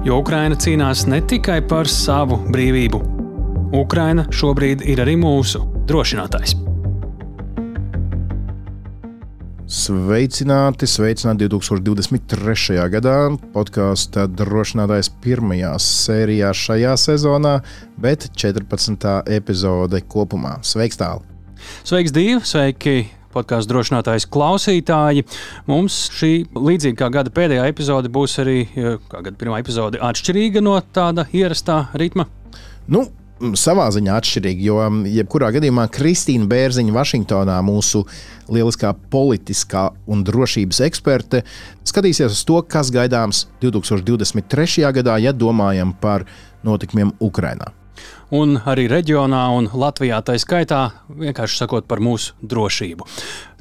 Jo Ukraina cīnās ne tikai par savu brīvību. Ukraina šobrīd ir arī mūsu drošinātājs. Sveicināti, sveicināti 2023. gadā. Podkāstu drošinātājs pirmajā sērijā šajā sezonā, bet 14. epizode kopumā. Sveiks, tālu! Sveiks, Dīva! Sveiki, podkāstu drošinātājs klausītāji. Mums šī līdzīga kā gada pēdējā epizode būs arī kā gada pirmā epizode atšķirīga no tāda ierastā ritma. Nu, savā ziņā atšķirīgi, jo jebkurā gadījumā Kristīna Bērziņa Vašingtonā, mūsu lieliskā politiskā un drošības eksperte, skatīsies uz to, kas gaidāms 2023. gadā, ja domājam par notikumiem Ukrajinā un arī reģionā un Latvijā tā skaitā, vienkārši sakot par mūsu drošību.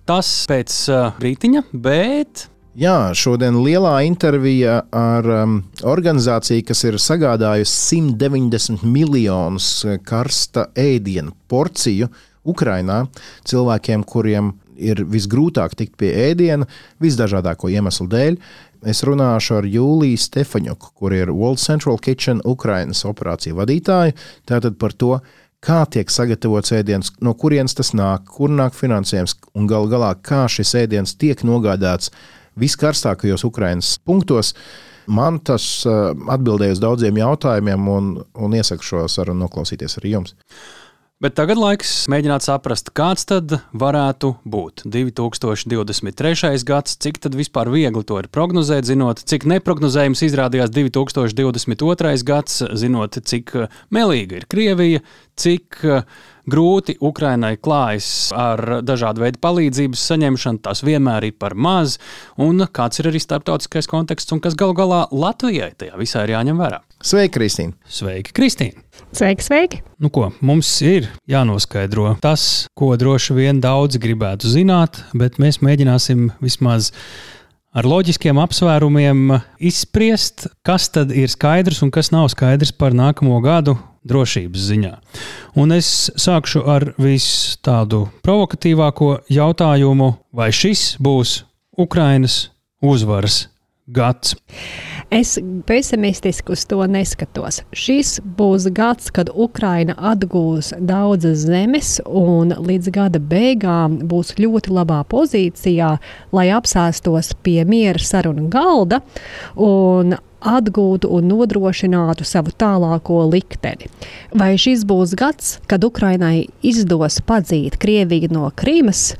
Tas pēc uh, rītiņa, bet Jā, šodien lielā intervija ar um, organizāciju, kas ir sagādājusi 190 miljonus karsta ēdienu porciju Ukrajinā cilvēkiem, kuriem ir visgrūtāk tikt pie ēdiena, visdažādāko iemeslu dēļ. Es runāšu ar Jūliju Stefaņuku, kur ir World Central Kitchen Ukrainas operāciju vadītāju. Tātad par to, kā tiek sagatavots ēdiens, no kurienes tas nāk, kur nāk finansējums un gal galā kā šis ēdiens tiek nogādāts viskarstākajos Ukrainas punktos. Man tas uh, atbildēja uz daudziem jautājumiem, un, un iesaku šo sarunu noklausīties arī jums. Bet tagad laiks mēģināt saprast, kāds tad varētu būt 2023. gads, cik tad vispār viegli to ir prognozēt, zinot, cik neprognozējums izrādījās 2022. gads, zinot, cik melīga ir Krievija, cik grūti Ukrainai klājas ar dažādu veidu palīdzības saņemšanu, tas vienmēr ir par maz, un kāds ir arī starptautiskais konteksts un kas gal galā Latvijai tajā visā ir jāņem vērā. Sveiki, Kristīne! Sveiki, Kristīne! Sveiki, sveiki! Nu ko, mums ir jānoskaidro tas, ko droši vien daudzi gribētu zināt, bet mēs mēģināsim vismaz ar loģiskiem apsvērumiem izspriest, kas tad ir skaidrs un kas nav skaidrs par nākamo gadu drošības ziņā. Un es sākšu ar vis tādu provokatīvāko jautājumu, vai šis būs Ukrainas uzvaras gads? Es pesimistiski uz to neskatos. Šis būs gads, kad Ukraina atgūs daudzas zemes un līdz gada beigām būs ļoti labā pozīcijā, lai apsēstos pie miera sarunu galda un atgūtu un nodrošinātu savu tālāko likteni. Vai šis būs gads, kad Ukrainai izdos padzīt Krieviju no Krīmas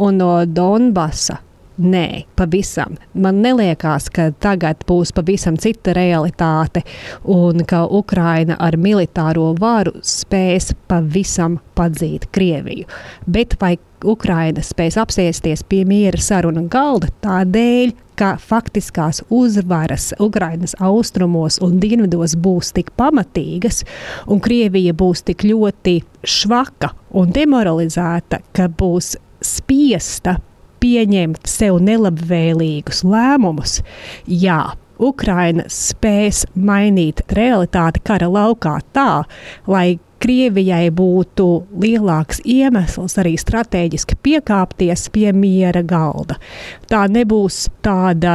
un no Donbasa? Nē, pavisam. Man liekas, ka tagad būs pavisam cita realitāte un ka Ukraina ar militāro varu spēs pavisam padzīt Krieviju. Bet vai Ukraina spēs apsēsties pie miera saruna galda tādēļ, ka faktiskās uzvaras Ukrainas austrumos un dienvidos būs tik pamatīgas, un Krievija būs tik ļoti švaka un demoralizēta, ka būs spiesta pieņemt sev nelabvēlīgus lēmumus, jā, Ukraina spēs mainīt realitāti kara laukā tā, lai Krievijai būtu lielāks iemesls arī strateģiski piekāpties pie miera galda. Tā nebūs tāda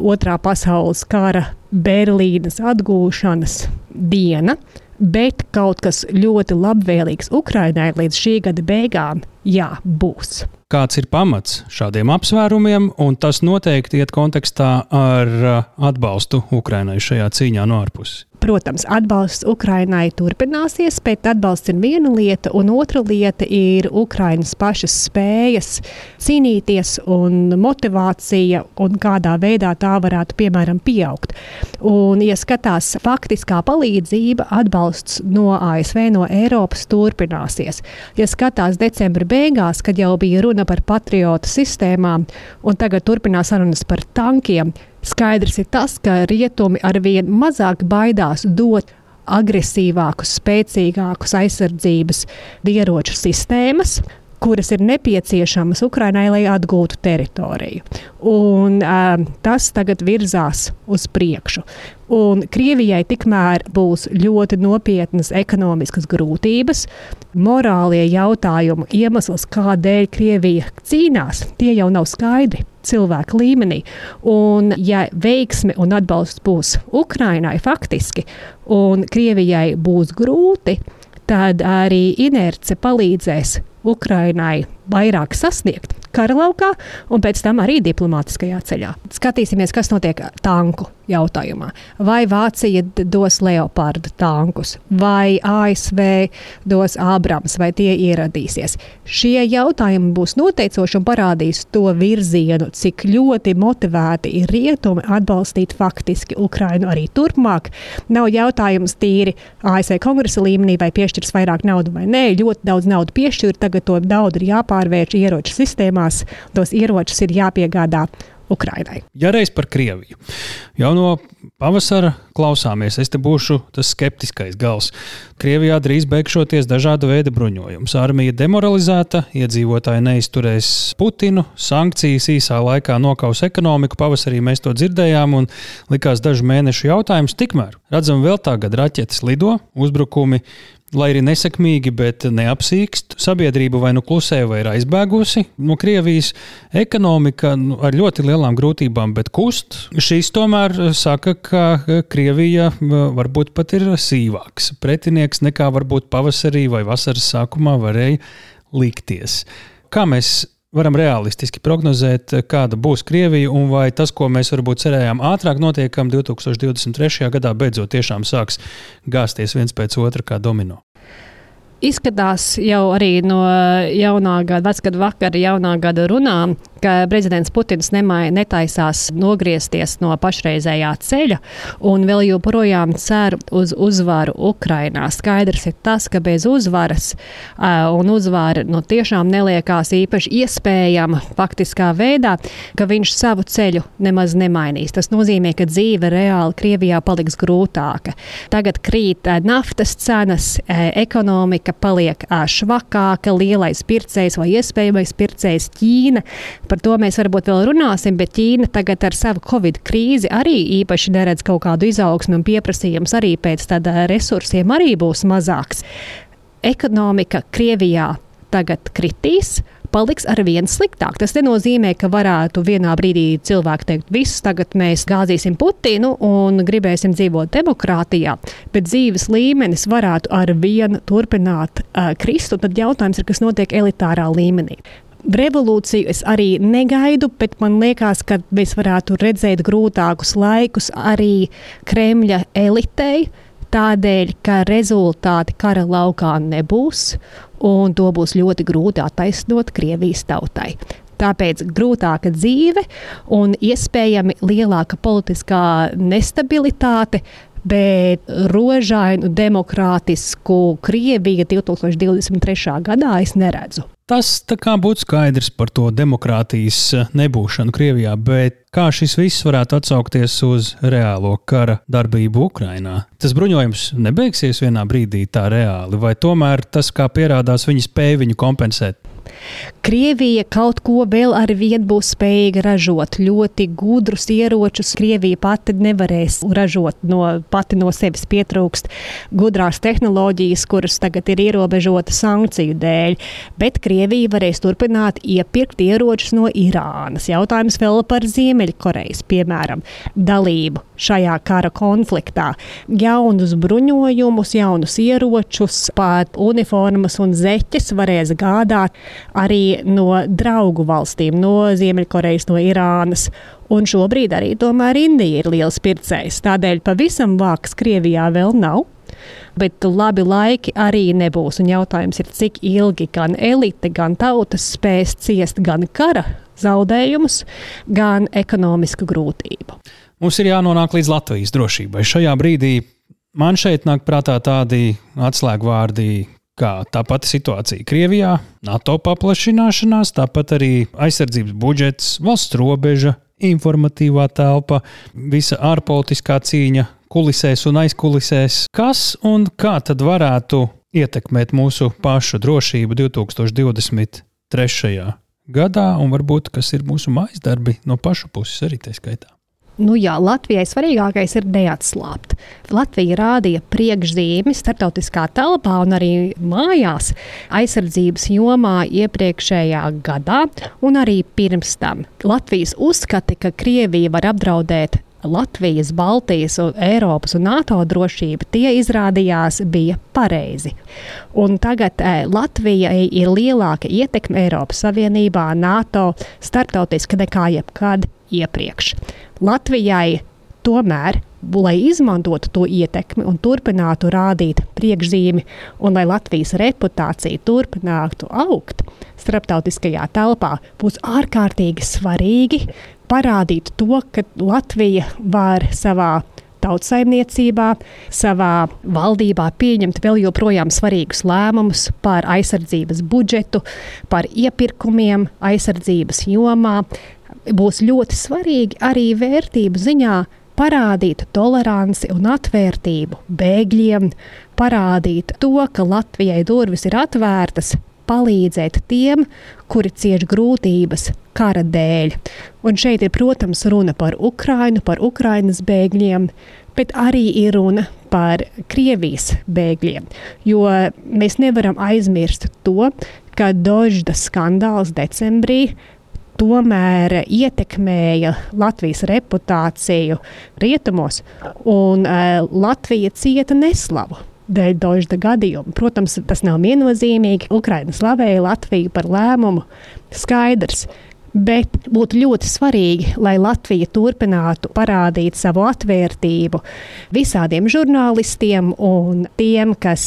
otrā pasaules kara Berlīnas atgūšanas diena, bet kaut kas ļoti labvēlīgs Ukrainai līdz šī gada beigām, jā, būs kāds ir pamats šādiem apsvērumiem, un tas noteikti iet kontekstā ar uh, atbalstu Ukrainai šajā cīņā no ārpuses. Protams, atbalsts Ukrainai turpināsies, bet atbalsts ir viena lieta, un otra lieta ir Ukrainas pašas spējas cīnīties un motivācija, un kādā veidā tā varētu, piemēram, pieaugt. Un, ja skatās faktiskā palīdzība, atbalsts no ASV, no Eiropas turpināsies. Ja skatās decembra beigās, kad jau bija runa par patriotu sistēmām, un tagad turpinās sarunas par tankiem, Skaidrs ir tas, ka rietumi arvien mazāk baidās dot agresīvākus, spēcīgākus aizsardzības ieroču sistēmas, kuras ir nepieciešamas Ukrainai, lai atgūtu teritoriju. Un, uh, tas tagad virzās uz priekšu. Un Krievijai tikmēr būs ļoti nopietnas ekonomiskas grūtības, morālie jautājumi, iemesls, kādēļ Krievija cīnās, tie jau nav skaidri cilvēku līmenī. Un, ja veiksme un atbalsts būs Ukrainai faktiski, un Krievijai būs grūti, tad arī inerce palīdzēs Ukrainai vairāk sasniegt kara laukā un pēc tam arī diplomātiskajā ceļā. Skatīsimies, kas notiek tanku jautājumā. Vai Vācija dos Leopardu tankus, vai ASV dos Ābrams, vai tie ieradīsies. Šie jautājumi būs noteicoši un parādīs to virzienu, cik ļoti motivēti ir rietumi atbalstīt faktiski Ukrainu arī turpmāk. Nav jautājums tīri ASV kongresa līmenī, vai piešķirs vairāk naudu vai nē. Ļoti daudz naudu piešķir, tagad to naudu ir jāpārvērš ieroču sistēmās, tos ieročus ir jāpiegādā Ukrainai. Ja reiz par Krieviju. Jau no pavasara klausāmies, es te būšu tas skeptiskais gals. Krievijā drīz beigšoties dažāda veida bruņojums. Armija demoralizēta, iedzīvotāji neizturēs Putinu, sankcijas īsā laikā nokaus ekonomiku. Pavasarī mēs to dzirdējām un likās dažu mēnešu jautājums. Tikmēr redzam, vēl tagad raķetes lido, uzbrukumi lai arī nesekmīgi, bet neapsīkst. Sabiedrība vai nu klusē, vai ir aizbēgusi no Krievijas. Ekonomika nu, ar ļoti lielām grūtībām, bet kust. Šīs tomēr saka, ka Krievija varbūt pat ir sīvāks pretinieks nekā varbūt pavasarī vai vasaras sākumā varēja likties. Kā mēs varam realistiski prognozēt, kāda būs Krievija un vai tas, ko mēs varbūt cerējām ātrāk notiekam 2023. gadā, beidzot tiešām sāks gāzties viens pēc otra kā domino. Izskatās jau arī no jaunā gada, vecgada vakara, jaunā gada runām, ka prezidents Putins nemai, netaisās nogriezties no pašreizējā ceļa un vēl joprojām cer uz uzvaru Ukrainā. Skaidrs ir tas, ka bez uzvaras un uzvara nu, tiešām neliekās īpaši iespējama faktiskā veidā, ka viņš savu ceļu nemaz nemainīs. Tas nozīmē, ka dzīve reāli Krievijā paliks grūtāka. Tagad krīt naftas cenas, ekonomika ekonomika paliek švakāka, lielais pircējs vai iespējamais pircējs Ķīna. Par to mēs varbūt vēl runāsim, bet Ķīna tagad ar savu Covid krīzi arī īpaši neredz kaut kādu izaugsmu un pieprasījums arī pēc tāda resursiem arī būs mazāks. Ekonomika Krievijā tagad kritīs, paliks ar vien sliktāk. Tas nenozīmē, ka varētu vienā brīdī cilvēki teikt, viss tagad mēs gāzīsim Putinu un gribēsim dzīvot demokrātijā, bet dzīves līmenis varētu ar vienu turpināt uh, krist. Tad jautājums ir, kas notiek elitārā līmenī. Revolūciju es arī negaidu, bet man liekas, ka mēs varētu redzēt grūtākus laikus arī Kremļa elitei, tādēļ, ka rezultāti kara laukā nebūs un to būs ļoti grūti attaisnot Krievijas tautai. Tāpēc grūtāka dzīve un iespējami lielāka politiskā nestabilitāte, bet rožainu demokrātisku Krieviju 2023. gadā es neredzu. Tas būtu skaidrs par to demokrātijas nebūšanu Krievijā, bet kā šis viss varētu atsaukties uz reālo kara darbību Ukrajinā? Tas bruņojums nebeigsies vienā brīdī tā reāli, vai tomēr tas, kā pierādās, viņi spēja viņu kompensēt? Krievija kaut ko vēl ar vienu būs spējīga ražot. Ļoti gudrus ieročus Krievija pati nevarēs ražot no, pati no sevis. Pietrūkst gudrās tehnoloģijas, kuras tagad ir ierobežotas sankciju dēļ. Bet Krievija varēs turpināt iepirkt ieročus no Irānas. Jautājums vēl par Ziemeļkorejas, piemēram, dalību šajā kara konfliktā. Jaunus bruņojumus, jaunus ieročus, pat uniformas un zeķes varēs gādāt arī no draugu valstīm, no Ziemeļkorejas, no Irānas. Un šobrīd arī tomēr Indija ir liels pircējs. Tādēļ pavisam vāks Krievijā vēl nav. Bet labi laiki arī nebūs. Un jautājums ir, cik ilgi gan elite, gan tautas spēs ciest gan kara zaudējumus, gan ekonomisku grūtību. Mums ir jānonāk līdz Latvijas drošībai. Šajā brīdī man šeit nāk prātā tādi atslēgvārdi, kā tā pati situācija Krievijā, NATO paplašināšanās, tāpat arī aizsardzības budžets, valsts robeža, informatīvā telpa, visa ārpolitiskā cīņa, kulisēs un aizkulisēs. Kas un kā tad varētu ietekmēt mūsu pašu drošību 2023. gadā, un varbūt kas ir mūsu mājas darbi no pašu puses arī tā skaitā? Nu jā, Latvijai svarīgākais ir neatslābt. Latvija rādīja priekšzīmi starptautiskā telpā un arī mājās aizsardzības jomā iepriekšējā gadā un arī pirms tam. Latvijas uzskati, ka Krievija var apdraudēt Latvijas, Baltijas, un Eiropas un NATO drošība, tie izrādījās bija pareizi. Un tagad e, Latvijai ir lielāka ietekme Eiropas Savienībā, NATO, starptautiski nekā jebkad iepriekš. Latvijai tomēr lai izmantotu to ietekmi un turpinātu rādīt priekšzīmi, un lai Latvijas reputācija turpinātu augt starptautiskajā telpā, būs ārkārtīgi svarīgi parādīt to, ka Latvija var savā tautsājumniecībā, savā valdībā pieņemt vēl joprojām svarīgus lēmumus par aizsardzības budžetu, par iepirkumiem aizsardzības jomā. Būs ļoti svarīgi arī vērtību ziņā parādīt toleranci un atvērtību bēgļiem, parādīt to, ka Latvijai durvis ir atvērtas, palīdzēt tiem, kuri cieš grūtības kara dēļ. Un šeit ir, protams, runa par Ukrainu, par Ukrainas bēgļiem, bet arī ir runa par Krievijas bēgļiem. Jo mēs nevaram aizmirst to, ka Dožda skandāls decembrī tomēr ietekmēja Latvijas reputāciju rietumos, un uh, Latvija cieta neslavu dēļ Dožda gadījuma. Protams, tas nav viennozīmīgi. Ukraina slavēja Latviju par lēmumu. Skaidrs. Bet būtu ļoti svarīgi, lai Latvija turpinātu parādīt savu atvērtību visādiem žurnālistiem un tiem, kas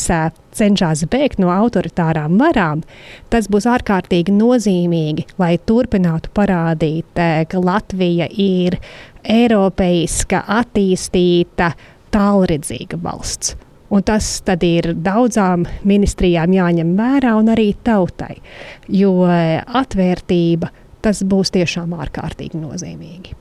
cenšas bēgt no autoritārām varām. Tas būs ārkārtīgi nozīmīgi, lai turpinātu parādīt, ka Latvija ir eiropeiska, attīstīta, tālredzīga valsts. Un tas ir daudzām ministrijām jāņem vērā un arī tautai, jo atvērtība tas būs tiešām ārkārtīgi nozīmīgi.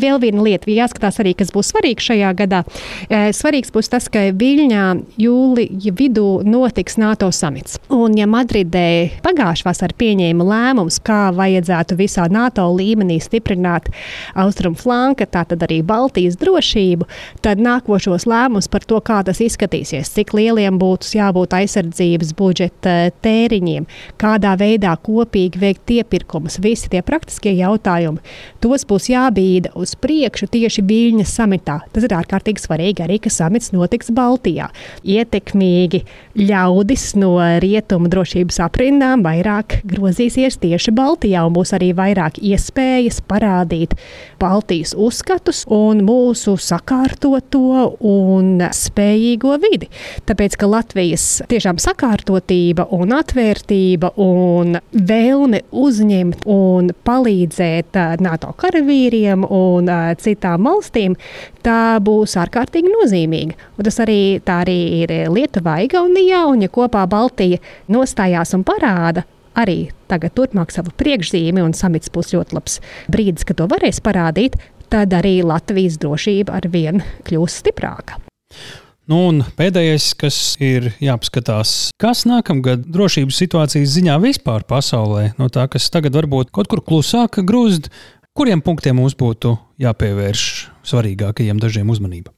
Vēl viena lieta, jāskatās arī, kas būs svarīgs šajā gadā. E, svarīgs būs tas, ka Viļņā jūlija vidū notiks NATO samits. Un, ja Madridē pagājušā vasarā pieņēma lēmums, kā vajadzētu visā NATO līmenī stiprināt austrumu flanka, tātad arī Baltijas drošību, tad nākošos lēmumus par to, kā tas izskatīsies, cik lieliem būtu jābūt aizsardzības budžeta tēriņiem, kādā veidā kopīgi veikt iepirkumus, visi tie praktiskie jautājumi, tos būs jābīda uz priekšu tieši Viļņas samitā. Tas ir ārkārtīgi svarīgi arī, ka samits notiks Baltijā. Ietekmīgi ļaudis no rietumu drošības aprindām vairāk grozīsies tieši Baltijā un būs arī vairāk iespējas parādīt Baltijas uzskatus un mūsu sakārtoto un spējīgo vidi. Tāpēc, ka Latvijas tiešām sakārtotība un atvērtība un vēlme uzņemt un un palīdzēt NATO karavīriem un citām valstīm, tā būs ārkārtīgi nozīmīga. Un tas arī, arī ir Lietuvā, Igaunijā, un ja kopā Baltija nostājās un parāda, arī tagad turpmāk savu priekšzīmi, un samits būs ļoti labs brīdis, kad to varēs parādīt, tad arī Latvijas drošība ar vien kļūs stiprāka. Nu, un pēdējais, kas ir jāpaskatās, kas nākamgad drošības situācijas ziņā vispār pasaulē, no tā, kas tagad varbūt kaut kur klusāk grūst, kuriem punktiem mums būtu jāpievērš svarīgākajiem dažiem uzmanība?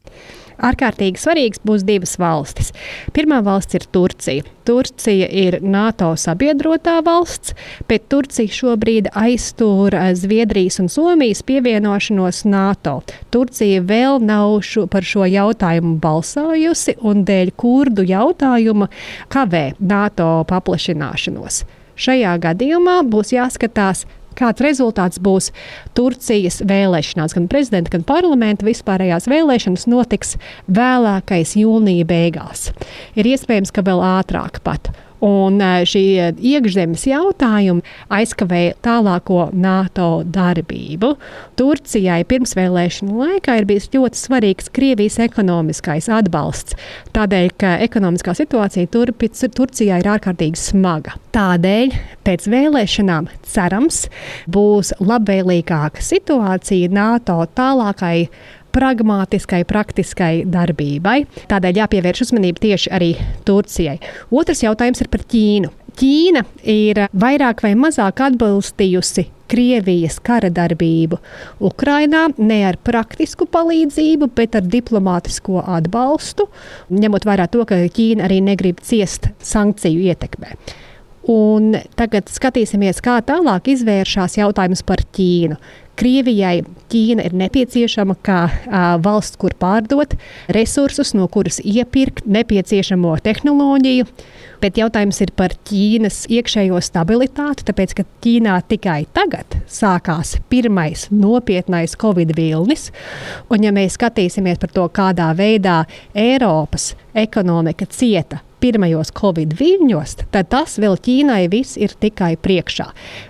Ārkārtīgi svarīgs būs divas valstis. Pirmā valsts ir Turcija. Turcija ir NATO sabiedrotā valsts, bet Turcija šobrīd aiztur eh, Zviedrijas un Somijas pievienošanos NATO. Turcija vēl nav šo, par šo jautājumu balsojusi un dēļ kurdu jautājuma kavē NATO paplašināšanos. Šajā gadījumā būs jāskatās, kāds rezultāts būs Turcijas vēlēšanās. Gan prezidenta, gan parlamenta vispārējās vēlēšanas notiks vēlākais jūnija beigās. Ir iespējams, ka vēl ātrāk pat. Un šī iekšzemes jautājumi aizkavēja tālāko NATO darbību. Turcijai pirmsvēlēšanu laikā ir bijis ļoti svarīgs Krievijas ekonomiskais atbalsts. Tādēļ, ka ekonomiskā situācija turpic, Turcijā ir ārkārtīgi smaga. Tādēļ pēc vēlēšanām cerams būs labvēlīgāka situācija NATO tālākai pragmātiskai, praktiskai darbībai. Tādēļ jāpievērš uzmanība tieši arī Turcijai. Otrs jautājums ir par Ķīnu. Ķīna ir vairāk vai mazāk atbalstījusi Krievijas kara darbību Ukrainā ne ar praktisku palīdzību, bet ar diplomātisko atbalstu, ņemot vērā to, ka Ķīna arī negrib ciest sankciju ietekmē. Un tagad skatīsimies, kā tālāk izvēršas jautājums par Ķīnu. Krievijai Ķīna ir nepieciešama kā a, valsts, kur pārdot resursus, no kuras iepirkt nepieciešamo tehnoloģiju. Bet jautājums ir par Ķīnas iekšējo stabilitāti, tāpēc ka Ķīnā tikai tagad sākās pirmais nopietnais Covid vilnis. Un, ja mēs skatīsimies par to, kādā veidā Eiropas ekonomika cieta pirmajos Covid viļņos, tad tas vēl Ķīnai viss ir tikai priekšā.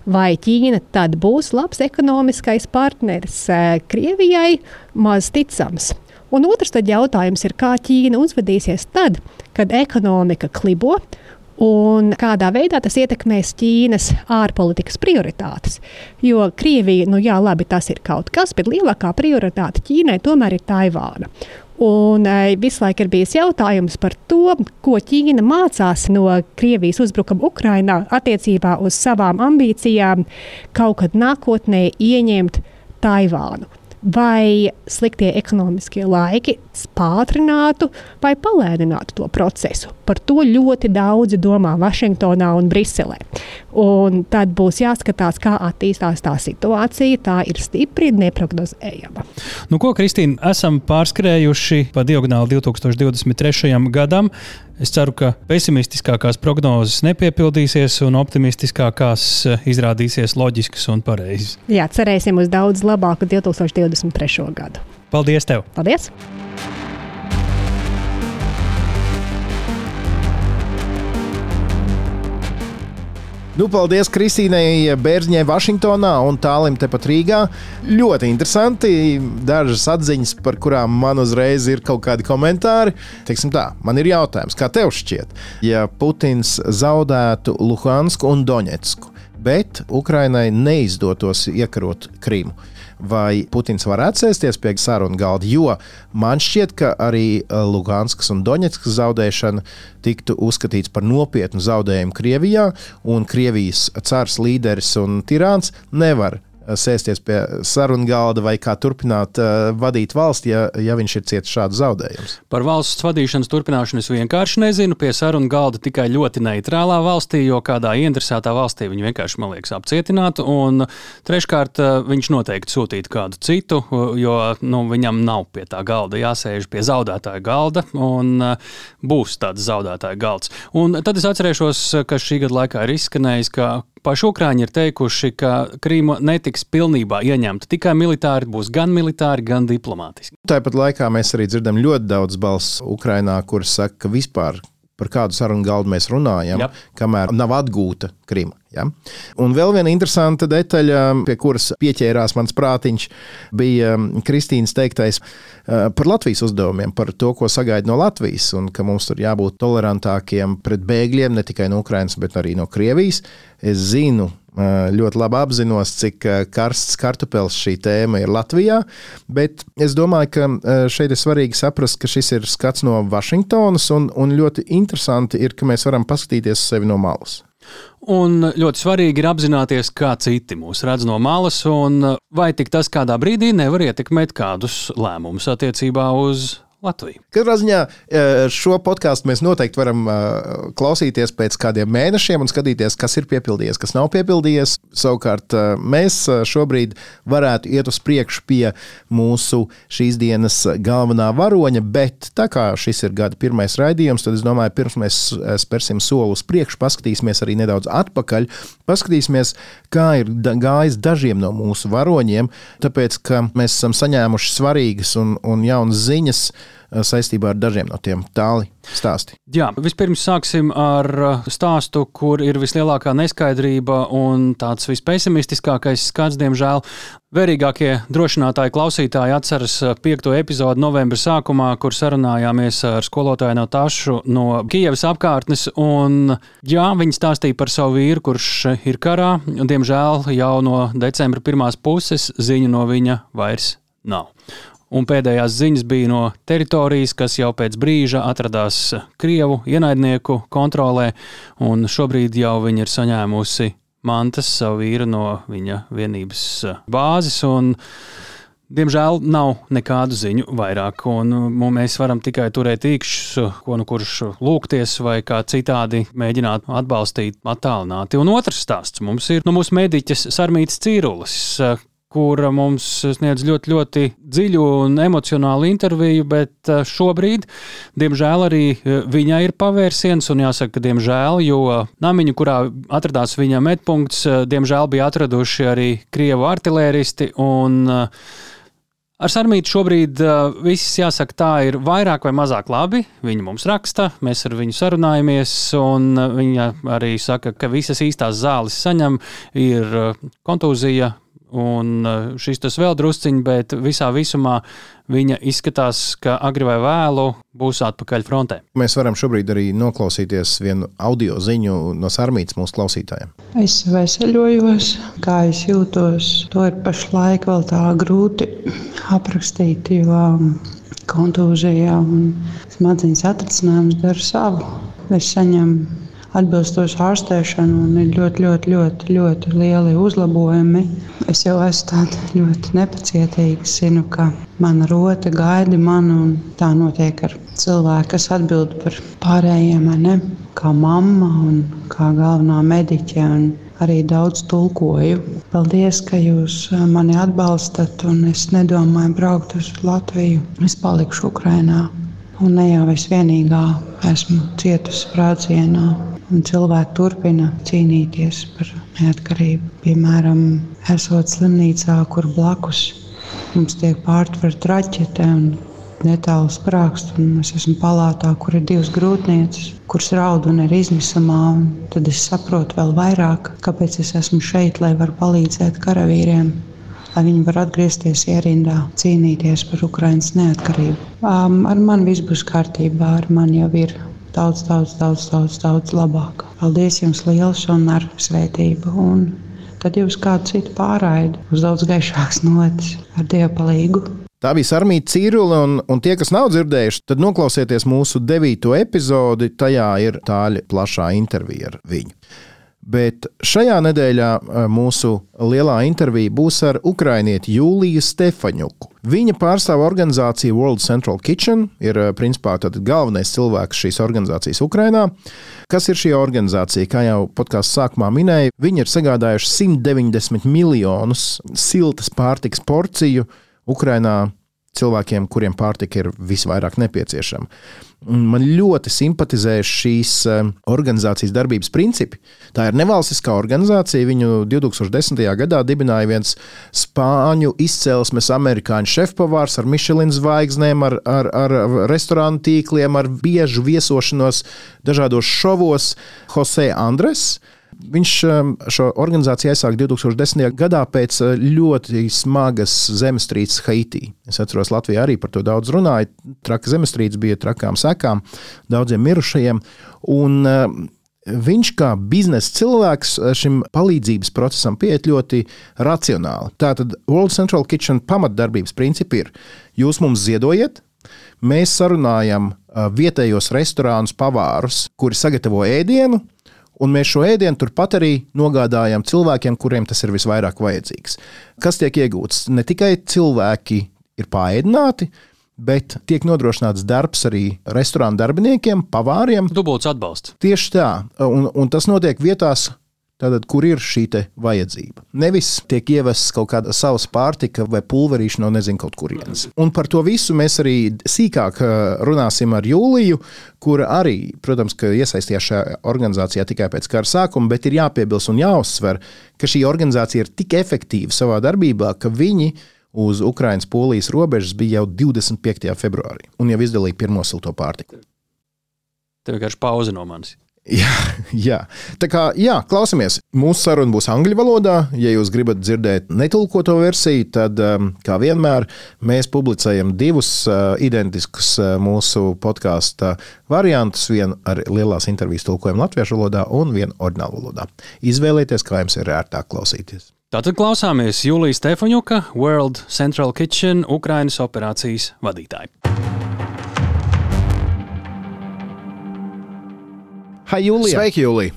Vai Ķīna tad būs labs ekonomiskais partneris eh, Krievijai? Maz ticams. Un otrs jautājums ir, kā Ķīna uzvedīsies tad, kad ekonomika klibo. Un kādā veidā tas ietekmēs Ķīnas ārpolitikas prioritātes? Jo Krievija, nu jā, labi, tas ir kaut kas, bet lielākā prioritāte Ķīnai tomēr ir Taivāna. Un e, visu laiku ir bijis jautājums par to, ko Ķīna mācās no Krievijas uzbrukuma Ukrajinā attiecībā uz savām ambīcijām kaut kad nākotnē ieņemt Taivānu vai sliktie ekonomiskie laiki pātrinātu vai palēninātu to procesu. Par to ļoti daudzi domā Vašingtonā un Briselē. Un tad būs jāskatās, kā attīstās tā situācija. Tā ir stipri neparedzējama. Nu, ko, Kristīna, esam pārskrējuši pa diagonāli 2023. gadam. Es ceru, ka pesimistiskākās prognozes nepiepildīsies un optimistiskākās eh, izrādīsies loģiskas un pareizas. Jā, cerēsim uz daudz labāku 2023. gadu. Paldies! Tev. Paldies! Nu, paldies Kristīnai Bērziņai, Vašingtonā un tālim tepat Rīgā. Ļoti interesanti. Dažas atziņas, par kurām man uzreiz ir kaut kādi komentāri. Teiksim tā, man ir jautājums, kā tev šķiet, ja Putins zaudētu Luhansku un Doņetsku, bet Ukrainai neizdotos iekarot Krimu? Vai Putins varētu sēsties pie sarunu galda, jo man šķiet, ka arī eh, Luganskas un Doņetskas zaudēšana tiktu uzskatīts par nopietnu zaudējumu Krievijā, un Krievijas cars, līderis un tirāns nevar sēsties pie sarunu galda vai kā turpināt uh, vadīt valsti, ja, ja viņš ir cietis šādu zaudējumu. Par valsts vadīšanas turpināšanu es vienkārši nezinu. Pie sarunu galda tikai ļoti neitrālā valstī, jo kādā ieinteresētā valstī viņi vienkārši, man liekas, apcietinātu. Un treškārt, uh, viņš noteikti sūtītu kādu citu, jo nu, viņam nav pie tā galda jāsēž pie zaudētāja galda, un uh, būs tāds zaudētāja galds. Un tad es atcerēšos, ka šī gada laikā ir izskanējis, ka Paši Ukrāņi ir teikuši, ka Krīma netiks pilnībā ieņemta tikai militāri, būs gan militāri, gan diplomātiski. Tāpat laikā mēs arī dzirdam ļoti daudz balss Ukrainā, kuras saka, ka vispār par kādu sarunu galdu mēs runājam, Jop. kamēr nav atgūta Krima. Ja? Un vēl viena interesanta detaļa, pie kuras pieķērās mans prātiņš, bija Kristīnas teiktais par Latvijas uzdevumiem, par to, ko sagaida no Latvijas, un ka mums tur jābūt tolerantākiem pret bēgļiem, ne tikai no Ukrainas, bet arī no Krievijas. Es zinu, ļoti labi apzinos, cik uh, karsts kartupēlis šī tēma ir Latvijā. Bet es domāju, ka šeit ir svarīgi saprast, ka šis ir skats no Vašingtonas, un, un ļoti interesanti ir, ka mēs varam paskatīties uz sevi no malas. Un ļoti svarīgi ir apzināties, kā citi mūs redz no malas, un vai tik tas kādā brīdī nevar ietekmēt kādus lēmumus attiecībā uz Latviju. Katrā ziņā e, šo podkāstu mēs noteikti varam e, klausīties pēc kādiem mēnešiem un skatīties, kas ir piepildījies, kas nav piepildījies. Savukārt e, mēs šobrīd varētu iet uz priekšu pie mūsu šīs dienas galvenā varoņa, bet tā kā šis ir gada pirmais raidījums, tad es domāju, pirms mēs spērsim soli uz priekšu, paskatīsimies arī nedaudz atpakaļ, paskatīsimies, kā ir gājis dažiem no mūsu varoņiem, tāpēc ka mēs esam saņēmuši svarīgas un, un jaunas ziņas saistībā ar dažiem no tiem tāli stāsti. Jā, vispirms sāksim ar eh, stāstu, kur ir vislielākā neskaidrība un tāds vispesimistiskākais skats, diemžēl. Vērīgākie drošinātāji klausītāji atceras eh, piekto epizodu novembra sākumā, kur sarunājāmies ar skolotāju no Tašu no Kijavas apkārtnes. Un, jā, viņi stāstīja par savu vīru, kurš ir karā. Diemžēl jau no decembra pirmās puses ziņu no viņa vairs nav. Un pēdējās ziņas bija no teritorijas, kas jau pēc brīža atradās Krievu ienaidnieku kontrolē, un šobrīd jau viņi ir saņēmusi mantas savu vīru no viņa vienības bāzes. Diemžēl nav nekādu ziņu vairāk, un mēs varam tikai turēt īkšķus, ko nu kurš lūgties, vai kā citādi mēģināt atbalstīt attālināti. Un otrs stāsts mums ir no mūsu mediķis Sarmītas Cīrulis, kura mums sniedz ļoti, ļoti dziļu un emocionālu interviju, bet eh, šobrīd, diemžēl, arī eh, viņai ir pavērsiens, un jāsaka, ka diemžēl, jo namiņu, kurā atradās viņa medpunkts, eh, diemžēl bija atraduši arī krievu artilēristi. Ar Sarmītu šobrīd uh, viss jāsaka, tā ir vairāk vai mazāk labi. Viņa mums raksta, mēs ar viņu sarunājamies, un viņa arī saka, ka visas īstās zāles saņem, ir kontūzija, Un eh, šis tas vēl drusciņš, bet visā visumā viņa izskatās, ka agri vai vēlu būs atpakaļ frontē. Mēs varam šobrīd arī noklausīties vienu audio ziņu no Sārmītas mūsu klausītājiem. Es veseļojos, kā es jūtos. To ir pašlaik vēl tā grūti aprakstīt, jo kontūzijā un smadzenes atrisinājums dara savu. Es saņemu atbilstošu ārstēšanu un ir ļoti, ļoti, ļoti, ļoti lieli uzlabojumi. Es jau esmu ļoti nepacietīga. Zinu, ka mana rote gaida mani un tā notiek ar cilvēku, kas atbild par pārējiem, ne? kā mamma un kā galvenā mediķe. Arī daudz tulkoju. Paldies, ka jūs mani atbalstat, un es nedomāju braukt uz Latviju. Es palikšu Ukrajinā. Un ne jau es vienīgā esmu cietusi sprādzienā un cilvēki turpina cīnīties par neatkarību. Piemēram, esot slimnīcā, kur blakus mums tiek pārtverta raķete un netālu sprākst, un es esmu palātā, kur ir divas grūtnieces, kuras raud un ir izmisumā. Tad es saprotu vēl vairāk, kāpēc es esmu šeit, lai varu palīdzēt karavīriem. Lai viņi var atgriezties ierindā, cīnīties par Ukraiņas neatkarību. Um, ar mani viss būs kārtībā, ar mani jau ir daudz, daudz, daudz, daudz, daudz labāk. Paldies jums liels un ar svētību! Un tad jūs kādu citu pārraidi uz daudz gaišākas notis ar Dieva palīdzību. Tā bija Sarmīta Cīrula, un, un tie, kas nav dzirdējuši, tad noklausieties mūsu devīto epizodi. Tajā ir tāļa plašā intervija ar viņu. Bet šajā nedēļā mūsu lielā intervija būs ar ukrainieti Jūliju Stefaņuku. Viņa pārstāv organizāciju World Central Kitchen, ir principā galvenais cilvēks šīs organizācijas Ukrajinā. Kas ir šī organizācija? Kā jau podkāstu sākumā minēja, viņi ir sagādājuši 190 miljonus siltas pārtikas porciju Ukrajinā cilvēkiem, kuriem pārtika ir visvairāk nepieciešama. Man ļoti simpatizē šīs eh, organizācijas darbības principi. Tā ir nevalstiskā organizācija. Viņu 2010. gadā dibināja viens spāņu izcelsmes amerikāņu šefpavārs ar Michelin zvaigznēm, ar, ar, ar restorānu tīkliem, ar biežu viesošanos dažādos šovos Jose Andres. Viņš um, šo organizāciju aizsāka 2010. gadā pēc uh, ļoti smagas zemestrīces Haitī. Es atceros, Latvijā arī par to daudz runāja. Traka zemestrīce bija trakām sekām, daudziem mirušajiem. Un, uh, Viņš kā biznesa cilvēks uh, šim palīdzības procesam pieiet ļoti racionāli. Tātad World Central Kitchen pamatdarbības principi ir: jūs mums ziedojiet, mēs sarunājam vietējos restorānus, pavārus, kuri sagatavo ēdienu, Un mēs šo ēdienu turpat arī nogādājam cilvēkiem, kuriem tas ir visvairāk vajadzīgs. Kas tiek iegūts? Ne tikai cilvēki ir pāēdināti, bet tiek nodrošināts darbs arī restorānu darbiniekiem, pavāriem. Dubults atbalsts. Tieši tā, un, un tas notiek vietās, Tātad, kur ir šī vajadzība? Nevis tiek ievests kaut kāda savas pārtika vai pulverīša no nezinu kaut kurienes. Un par to visu mēs arī sīkāk runāsim ar Jūliju, kura arī, protams, iesaistījās šajā organizācijā tikai pēc kara sākuma, bet ir jāpiebilst un jāuzsver, ka šī organizācija ir tik efektīva savā darbībā, ka viņi uz Ukraiņas-Polijas robežas bija jau 25. februārī un jau izdalīja pirmo silto pārtiku. Tev vienkārši pauze no manis. Jā, jā. Tā kā jā, klausamies. Mūsu saruna būs angļu valodā. Ja jūs gribat dzirdēt netulkoto versiju, tad, um, kā vienmēr, mēs publicējam divus uh, identiskus uh, mūsu podkāstu variantus. Vienu ar lielās intervijas tulkojumu latviešu valodā un vienu oriģinālu valodā. Izvēlieties, kā jums ir ērtāk klausīties. Tātad klausāmies Julijas Stefaņuka, World Central Kitchen, Ukrainas operācijas vadītāja. Hai, Julija! Sveiki, Julija!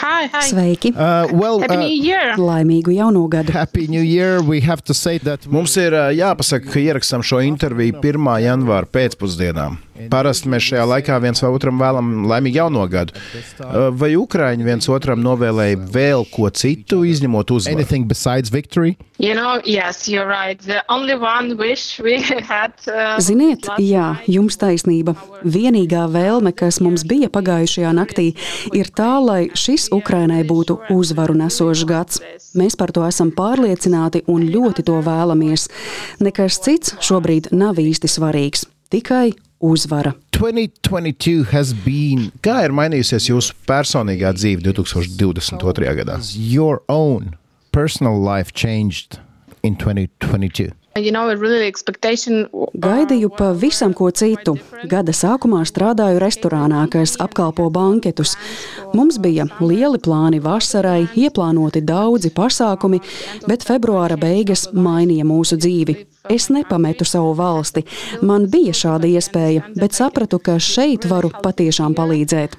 Hi, hi. Sveiki! Uh, well, Happy uh, New Year! Laimīgu jauno gadu! Happy New Year! We have to say that mums ir uh, jāpasaka, ka ierakstām šo interviju 1. janvāra pēcpusdienā. Parasti mēs šajā laikā viens otram vēlam laimīgu jauno gadu. Uh, Vai Ukrāņi viens otram novēlēja vēl ko citu, izņemot uzvaru? Anything besides victory? You know, yes, you're right. The only one wish we had. Uh, Ziniet, jā, jums taisnība. Vienīgā vēlme, kas mums bija pagājušajā naktī, ir tā, lai šis Ukrainai būtu uzvaru nesošs gads. Mēs par to esam pārliecināti un ļoti to vēlamies. Nekas cits šobrīd nav īsti svarīgs. Tikai uzvara. 2022 has been. Kā ir mainījusies jūsu personīgā dzīve 2022. gadā? Your own personal life changed in 2022. You know, really expectation. Gaidīju pavisam ko citu. Gada sākumā strādāju restorānā, kas apkalpo banketus. Mums bija lieli plāni vasarai, ieplānoti daudzi pasākumi, bet februāra beigas mainīja mūsu dzīvi. Es nepametu savu valsti. Man bija šāda iespēja, bet sapratu, ka šeit varu patiešām palīdzēt.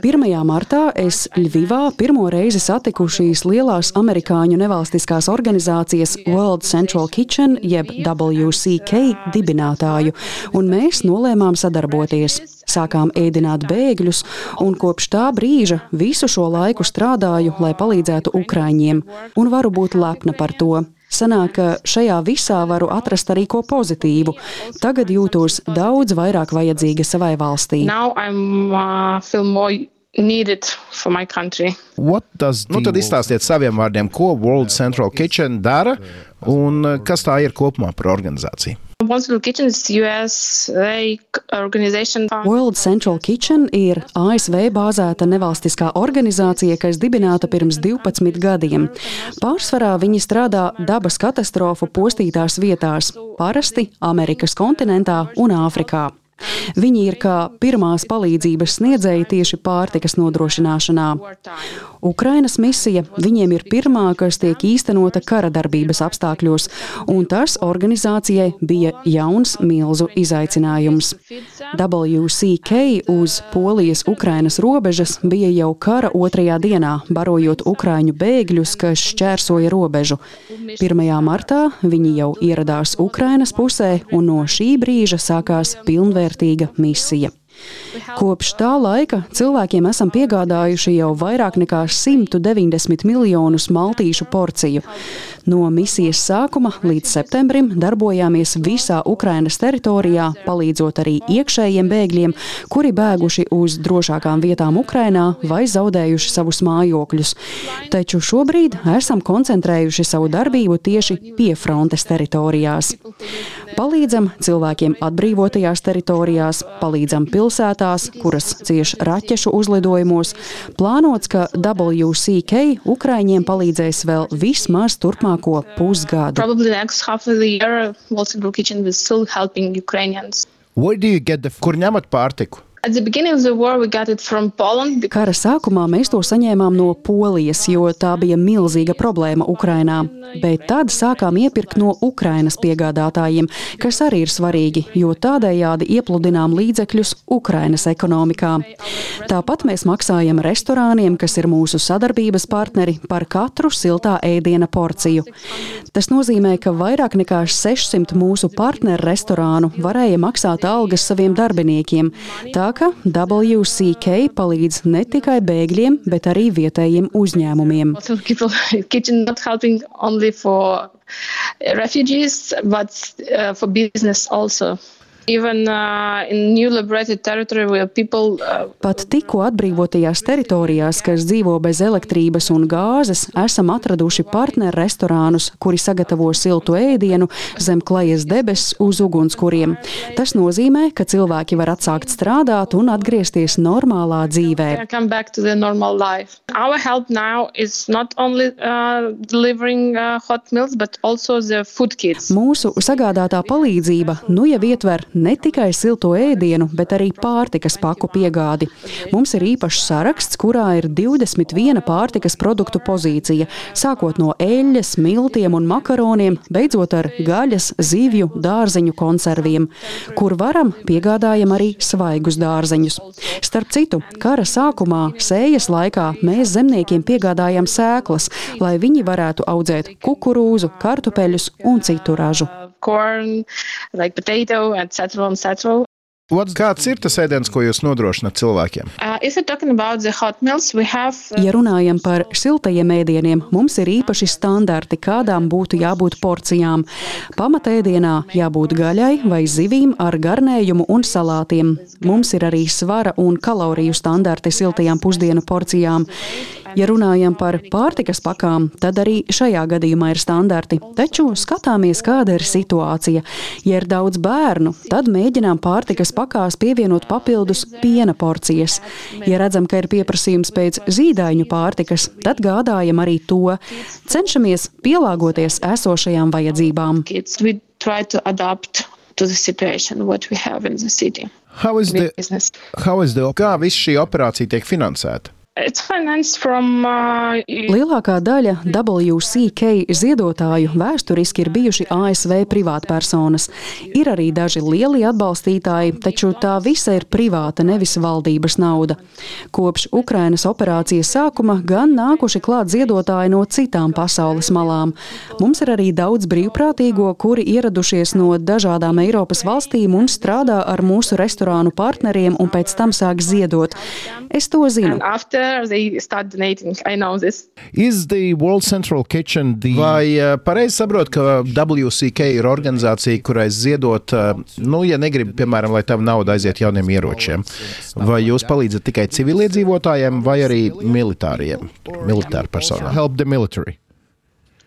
1. martā es Ļuvivā pirmo reizi satiku šīs lielās amerikāņu nevalstiskās organizācijas World Central Kitchen, jeb WCK dibinātāju, un mēs nolēmām sadarboties. Sākām ēdināt bēgļus, un kopš tā brīža visu šo laiku strādāju, lai palīdzētu Ukraiņiem, un varu būt lepna par to. Sanāk, ka šajā visā varu atrast arī ko pozitīvu. Tagad jūtos daudz vairāk vajadzīga savai valstī. Now I'm uh, feel more needed for my country. What does Nu, tad izstāstiet saviem vārdiem, ko World Central Kitchen dara un uh, kas tā ir kopumā par organizāciju. Little Kitchen is USA organization. World Central Kitchen ir ASV bāzēta nevalstiskā organizācija, kas dibināta pirms 12 gadiem. Pārsvarā viņi strādā dabas katastrofu postītās vietās, parasti Amerikas kontinentā un Āfrikā. Viņi ir kā pirmās palīdzības sniedzēji tieši pārtikas nodrošināšanā. Ukrainas misija viņiem ir pirmā, kas tiek īstenota kara darbības apstākļos, un tas organizācijai bija jauns milzu izaicinājums. WCK uz Polijas-Ukrainas robežas bija jau kara otrajā dienā, barojot ukraiņu bēgļus, kas šķērsoja robežu. 1. martā viņi jau ieradās Ukrainas pusē, un no šī brīža sākās pilnvērtīga misija. Kopš tā laika cilvēkiem esam piegādājuši jau vairāk nekā 190 miljonus maltīšu porciju. No misijas sākuma līdz septembrim darbojāmies visā Ukrainas teritorijā, palīdzot arī iekšējiem bēgļiem, kuri bēguši uz drošākām vietām Ukrainā vai zaudējuši savus mājokļus. Taču šobrīd esam koncentrējuši savu darbību tieši pie frontes teritorijās. Palīdzam cilvēkiem atbrīvotajās teritorijās, palīdzam pilsētās, kuras cieš raķešu uzlidojumos. Plānots, ka WCK Ukraiņiem palīdzēs vēl vismaz turpmāko pusgadu. Probably the next half of the year, One Little Kitchen will still helping Ukrainians. Where do you get the Kur ņemat pārtiku? Kara sākumā mēs to saņēmām no Polijas, jo tā bija milzīga problēma Ukrainā. Bet tad sākām iepirkt no Ukrainas piegādātājiem, kas arī ir svarīgi, jo tādējādi iepludinām līdzekļus Ukrainas ekonomikā. Tāpat mēs maksājam restorāniem, kas ir mūsu sadarbības partneri, par katru siltā ēdiena porciju. Tas nozīmē, ka vairāk nekā 600 mūsu partneru restorānu varēja maksāt algas saviem darbiniekiem. Tā ka WCK palīdz ne tikai bēgļiem, bet arī vietējiem uzņēmumiem. Refugees, but uh, for business also. Even uh, in new liberated territory where people uh, Pat tikko atbrīvotajās teritorijās, kas dzīvo bez elektrības un gāzes, esam atraduši partneru restorānus, kuri sagatavo siltu ēdienu zem klajas debesis uz ugunskuriem. Tas nozīmē, ka cilvēki var atsākt strādāt un atgriezties normālā dzīvē. can come back to their normal life. Our help now is not only uh, delivering uh, hot meals, but also the food kits. Mūsu sagādātā palīdzība nu jau ietver ne tikai silto ēdienu, bet arī pārtikas paku piegādi. Mums ir īpašs saraksts, kurā ir 21 pārtikas produktu pozīcija, sākot no eļļas, miltiem un makaroniem, beidzot ar gaļas, zivju, dārzeņu konserviem, kur varam piegādājam arī svaigus dārzeņus. Starp citu, kara sākumā, sējas laikā, mēs zemniekiem piegādājam sēklas, lai viņi varētu audzēt kukurūzu, kartupeļus un citu ražu. Corn, like potato, etc., etc. Kāds ir tas ēdiens, ko jūs nodrošināt cilvēkiem? Uh, if you're talking about the hot meals, we have. Uh, Ja runājam par siltajiem ēdieniem, mums ir īpaši standarti, kādām būtu jābūt porcijām. Pamatēdienā jābūt gaļai vai zivīm ar garnējumu un salātiem. Mums ir arī svara un kaloriju standarti siltajām pusdienu porcijām. Ja runājam par pārtikas pakām, tad arī šajā gadījumā ir standarti. Taču skatāmies, kāda ir situācija. Ja ir daudz bērnu, tad mēģinām pārtikas pakās pievienot papildus piena porcijas. Ja redzam, ka ir pieprasījums pēc zīdaiņu pārtikas, tad gādājam arī to. Cenšamies pielāgoties esošajām vajadzībām. to the situation what we have in the city. How is the, Business. how is the, kā viss šī operācija tiek finansēta? Uh, Lielākā daļa WCK ziedotāju vēsturiski ir bijuši ASV privātpersonas. Ir arī daži lieli atbalstītāji, taču tā visa ir privāta, nevis valdības nauda. Kopš Ukrainas operācijas sākuma gan nākuši klāt ziedotāji no citām pasaules malām. Mums ir arī daudz brīvprātīgo, kuri ieradušies no dažādām Eiropas valstīm un strādā ar mūsu restorānu partneriem un pēc tam sāk ziedot. Es to zinu. and after they start donating, I know this. Is the World Central Kitchen the Vai uh, pareizi saprotu, ka WCK ir organizācija, kurai ziedot, uh, nu, ja negribi, piemēram, lai tava nauda aiziet jauniem ieročiem, vai jūs palīdzat tikai civiliedzīvotājiem vai arī militāriem, militāru personām? help the military?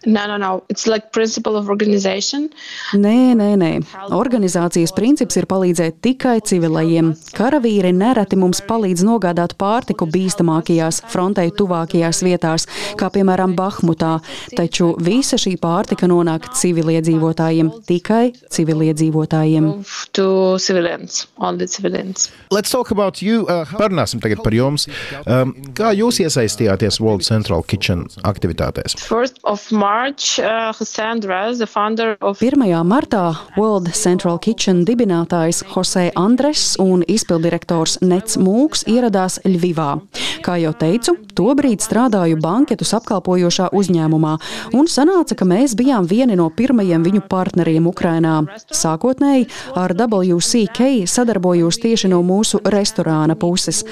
No, no, no. It's like principle of organization. Nē, nē, nē. Organizācijas princips ir palīdzēt tikai civilajiem. Karavīri nereti mums palīdz nogādāt pārtiku bīstamākajās, frontei tuvākajās vietās, kā piemēram Bahmutā, taču visa šī pārtika nonāk civiliedzīvotājiem, tikai civiliedzīvotājiem. To civilians, only civilians. Let's talk about you. Uh, parunāsim tagad par jums. Um, kā jūs iesaistījāties World Central Kitchen aktivitātēs? First of March, uh, Jose Andres, the founder of 1. martā World Central Kitchen dibinātājs Jose Andres un izpildirektors Nets Mūks ieradās Ļvivā. Kā jau teicu, tobrīd strādāju banketus apkalpojošā uzņēmumā, un sanāca, ka mēs bijām vieni no pirmajiem viņu partneriem Ukrainā. Sākotnēji ar WCK sadarbojos tieši no mūsu restorāna puses.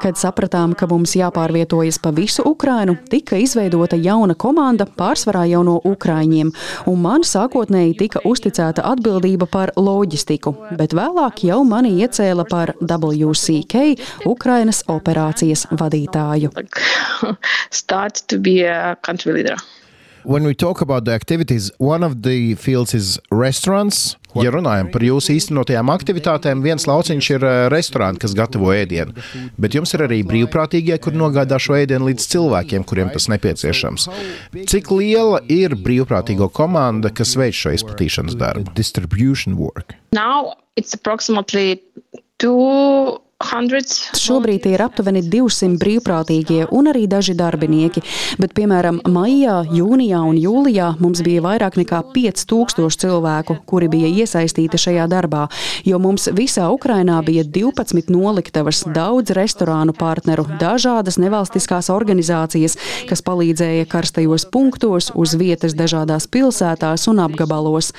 Kad sapratām, ka mums jāpārvietojas pa visu Ukrainu, tika izveidota jauna komanda, pārsvarā jau no ukrāņiem, un man sākotnēji tika uzticēta atbildība par loģistiku, bet vēlāk jau mani iecēla par WCK Ukrainas operācijas vadītāju. start to be a country leader. When we talk about the activities, One of the fields is restaurants. Ja runājam par jūsu īstenotajām aktivitātēm, viens lauciņš ir uh, restorāns, kas gatavo ēdienu. Bet jums ir arī brīvprātīgie, kur nogādā šo ēdienu līdz cilvēkiem, kuriem tas nepieciešams. Cik liela ir brīvprātīgo komanda, kas veic šo izplatīšanas darbu? distribution work. Now it's approximately 200. Šobrīd ir aptuveni 200 brīvprātīgie un arī daži darbinieki, bet, piemēram, maijā, jūnijā un jūlijā mums bija vairāk nekā 5000 cilvēku, kuri bija iesaistīti šajā darbā, jo mums visā Ukrainā bija 12 noliktavas, daudz restorānu partneru, dažādas nevalstiskās organizācijas, kas palīdzēja karstajos punktos, uz vietas dažādās pilsētās un apgabalos.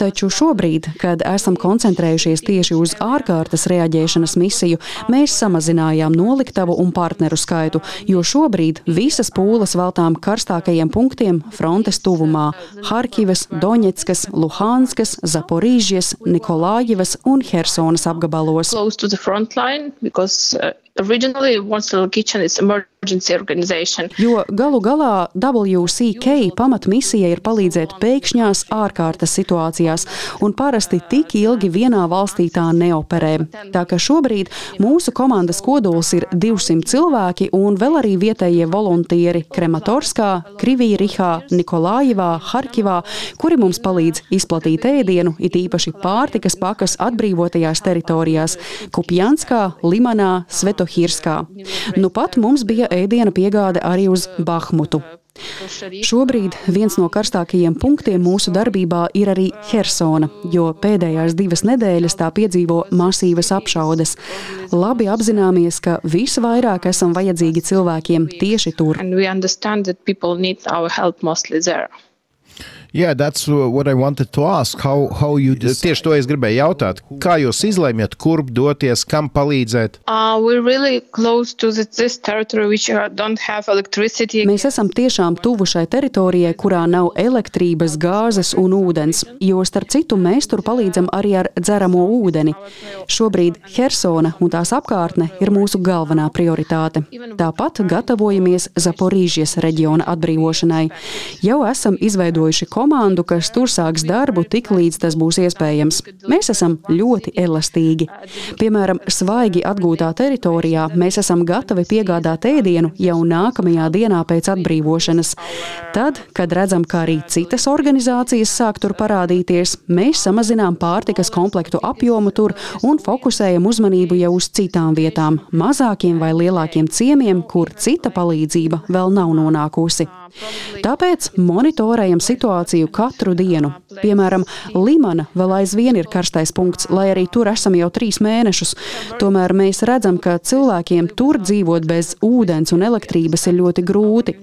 Taču šobrīd, kad esam koncentrējušies tieši uz ārkārtas reaģēšanas misiju, mēs samazinājām noliktavu un partneru skaitu, jo šobrīd visas pūles veltām karstākajiem punktiem frontes tuvumā - Harkivas, Doņetskas, Luhanskas, Zaporīžas, Nikolājevas un Hersonas apgabalos. Close to the front line because uh, originally One Little Kitchen is emergency organization. Jo galu galā WCK pamatmisija ir palīdzēt pēkšņās ārkārtas situācijās, un parasti tik ilgi vienā valstī tā neoperē. Tā ka šobrīd mūsu komandas kodols ir 200 cilvēki un vēl arī vietējie voluntieri Krematorskā, Krivīrihā, Nikolājivā, Harkivā, kuri mums palīdz izplatīt ēdienu, it īpaši pārtikas pakas atbrīvotajās teritorijās - Kupjanskā, Limanā, Svetohirskā. Nu pat mums bija ēdiena piegāde arī uz Bahmutu. Šobrīd viens no karstākajiem punktiem mūsu darbībā ir arī Hersona, jo pēdējās divas nedēļas tā piedzīvo masīvas apšaudes. Labi apzināmies, ka visvairāk esam vajadzīgi cilvēkiem tieši tur. Yeah, that's uh, what I wanted to ask. How, how you Tieši to es gribēju jautāt. Kā jūs izlēmjat, kurp doties, kam palīdzēt? Uh, really this, this Mēs esam tiešām tuvu šai teritorijai, kurā nav elektrības, gāzes un ūdens, jo starp citu mēs tur palīdzam arī ar dzeramo ūdeni. Šobrīd Hersona un tās apkārtne ir mūsu galvenā prioritāte. Tāpat gatavojamies Zaporīžas reģiona atbrīvošanai. Jau esam izveidojuši komandu, kas tur sāks darbu tik līdz tas būs iespējams. Mēs esam ļoti elastīgi. Piemēram, svaigi atgūtā teritorijā mēs esam gatavi piegādāt ēdienu jau nākamajā dienā pēc atbrīvošanas. Tad, kad redzam, ka arī citas organizācijas sāk tur parādīties, mēs samazinām pārtikas komplektu apjomu tur un fokusējam uzmanību jau uz citām vietām, mazākiem vai lielākiem ciemiem, kur cita palīdzība vēl nav nonākusi. Tāpēc monitorējam situāciju katru dienu. Piemēram, Limana vēl aizvien ir karstais punkts, lai arī tur esam jau trīs mēnešus. Tomēr mēs redzam, ka cilvēkiem tur dzīvot bez ūdens un elektrības ir ļoti grūti.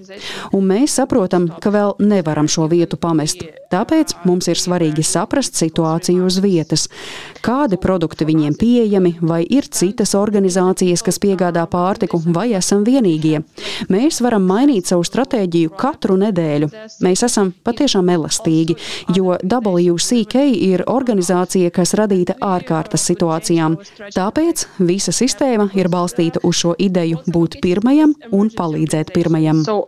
Un mēs saprotam, ka vēl nevaram šo vietu pamest. Tāpēc mums ir svarīgi saprast situāciju uz vietas. Kādi produkti viņiem pieejami, vai ir citas organizācijas, kas piegādā pārtiku, vai esam vienīgie. Mēs varam mainīt savu stratēģiju katru nedēļu. Mēs esam patiešām elastīgi, jo WCK ir organizācija, kas radīta ārkārtas situācijām. Tāpēc visa sistēma ir balstīta uz šo ideju būt pirmajam un palīdzēt pirmajam. So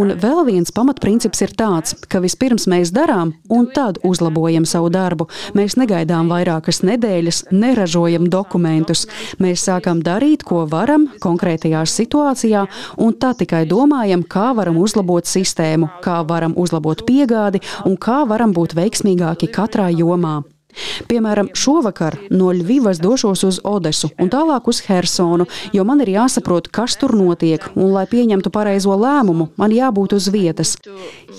Un vēl viens pamatprincips ir tāds, ka vispirms mēs darām un tad uzlabojam savu darbu. Mēs negaidām vairākas nedēļas, neražojam dokumentus. Mēs sākam darīt, ko varam konkrētajā situācijā, un tad tikai domājam, kā varam uzlabot sistēmu, kā varam uzlabot piegādi un kā varam būt veiksmīgāki katrā jomā. Piemēram, šovakar no Ļuvijas došos uz Odesu un tālāk uz Hersonu, jo man ir jāsaprot, kas tur notiek, un, lai pieņemtu pareizo lēmumu, man jābūt uz vietas.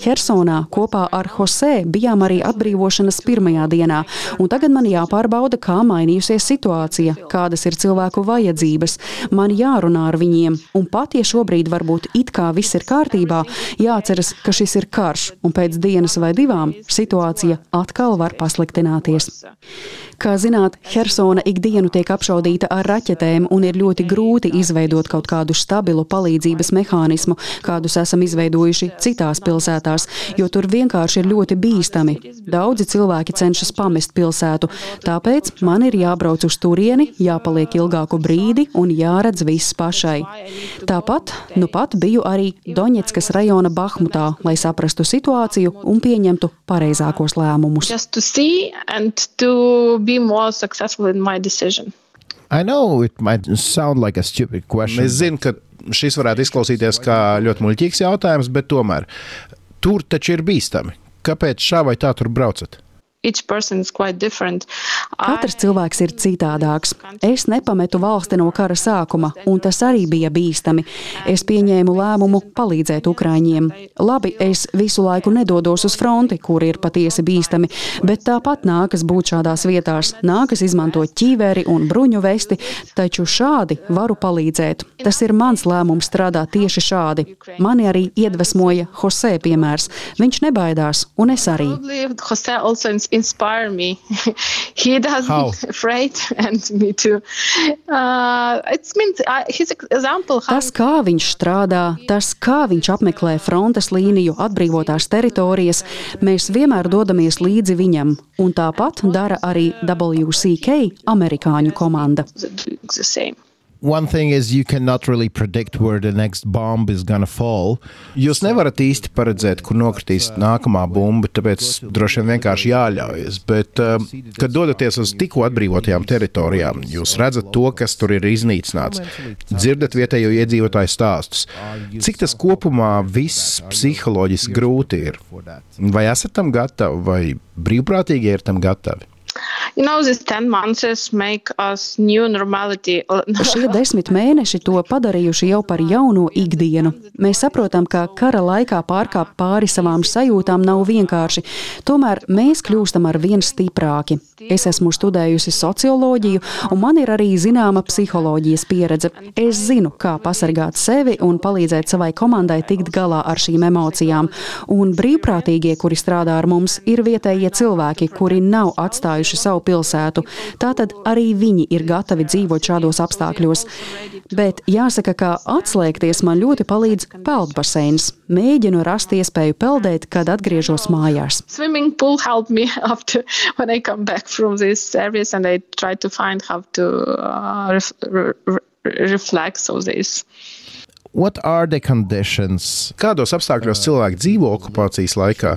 Hersonā kopā ar Jose bijām arī atbrīvošanas pirmajā dienā, un tagad man jāpārbauda, kā mainījusies situācija, kādas ir cilvēku vajadzības. Man jārunā ar viņiem, un pat ja šobrīd varbūt it kā viss ir kārtībā, jāatceras, ka šis ir karš, un pēc dienas vai divām situācija atkal var pasliktināties. Kā zināt, Hersona ikdienu tiek apšaudīta ar raķetēm un ir ļoti grūti izveidot kaut kādu stabilu palīdzības mehānismu, kādus esam izveidojuši citās pilsētās, jo tur vienkārši ir ļoti bīstami. Daudzi cilvēki cenšas pamest pilsētu, tāpēc man ir jābrauc uz turieni, jāpaliek ilgāku brīdi un jāredz viss pašai. Tāpat, nu pat biju arī Doņetskas rajona Bahmutā, lai saprastu situāciju un pieņemtu pareizākos lēmumus and to be more successful in my decision. I know it might sound like a stupid question. Es zinu, ka šis varētu izklausīties kā ļoti muļķīgs jautājums, bet tomēr tur taču ir bīstami. Kāpēc šā vai tā tur braucat? Katrs cilvēks ir citādāks. Es nepametu valsti no kara sākuma, un tas arī bija bīstami. Es pieņēmu lēmumu palīdzēt Ukraiņiem. Labi, es visu laiku nedodos uz fronti, kur ir patiesi bīstami, bet tāpat nākas būt šādās vietās. Nākas izmantot ķīveri un bruņu vesti, taču šādi varu palīdzēt. Tas ir mans lēmums strādāt tieši šādi. Mani arī iedvesmoja Jose piemērs. Viņš nebaidās, un es arī inspire me. he doesn't How? afraid, and me too. Uh, it means uh, his example. How Tas, kā viņš strādā, tas, kā viņš apmeklē frontes līniju, atbrīvotās teritorijas, mēs vienmēr dodamies līdzi viņam, un tāpat dara arī WCK amerikāņu komanda. the same. One thing is you cannot really predict where the next bomb is gonna fall. Jūs nevarat īsti paredzēt, kur nokritīs nākamā bumba, tāpēc droši vien vienkārši jāļaujas. Bet, uh, kad dodaties uz tikko atbrīvotajām teritorijām, jūs redzat to, kas tur ir iznīcināts, dzirdat vietējo iedzīvotāju stāstus. Cik tas kopumā viss psiholoģiski grūti ir? Vai esat tam gatavi, vai brīvprātīgi ir tam gatavi? You know, these 10 months make us new normality. Šie desmit mēneši to padarījuši jau par jauno ikdienu. Mēs saprotam, ka kara laikā pārkāpt pāri savām sajūtām nav vienkārši, tomēr mēs kļūstam ar vien stiprāki. Es esmu studējusi socioloģiju, un man ir arī zināma psiholoģijas pieredze. Es zinu, kā pasargāt sevi un palīdzēt savai komandai tikt galā ar šīm emocijām. Un brīvprātīgie, kuri strādā ar mums, ir vietējie cilvēki, kuri nav atstājuši savu pilsētu. Tātad arī viņi ir gatavi dzīvot šādos apstākļos. Bet jāsaka, ka atslēgties man ļoti palīdz peldbaseins. Mēģinu rast iespēju peldēt, kad atgriežos mājās. After areas, to uh, ref, re, re, reflect on this. What are the conditions? Kādos apstākļos cilvēki dzīvo okupācijas laikā?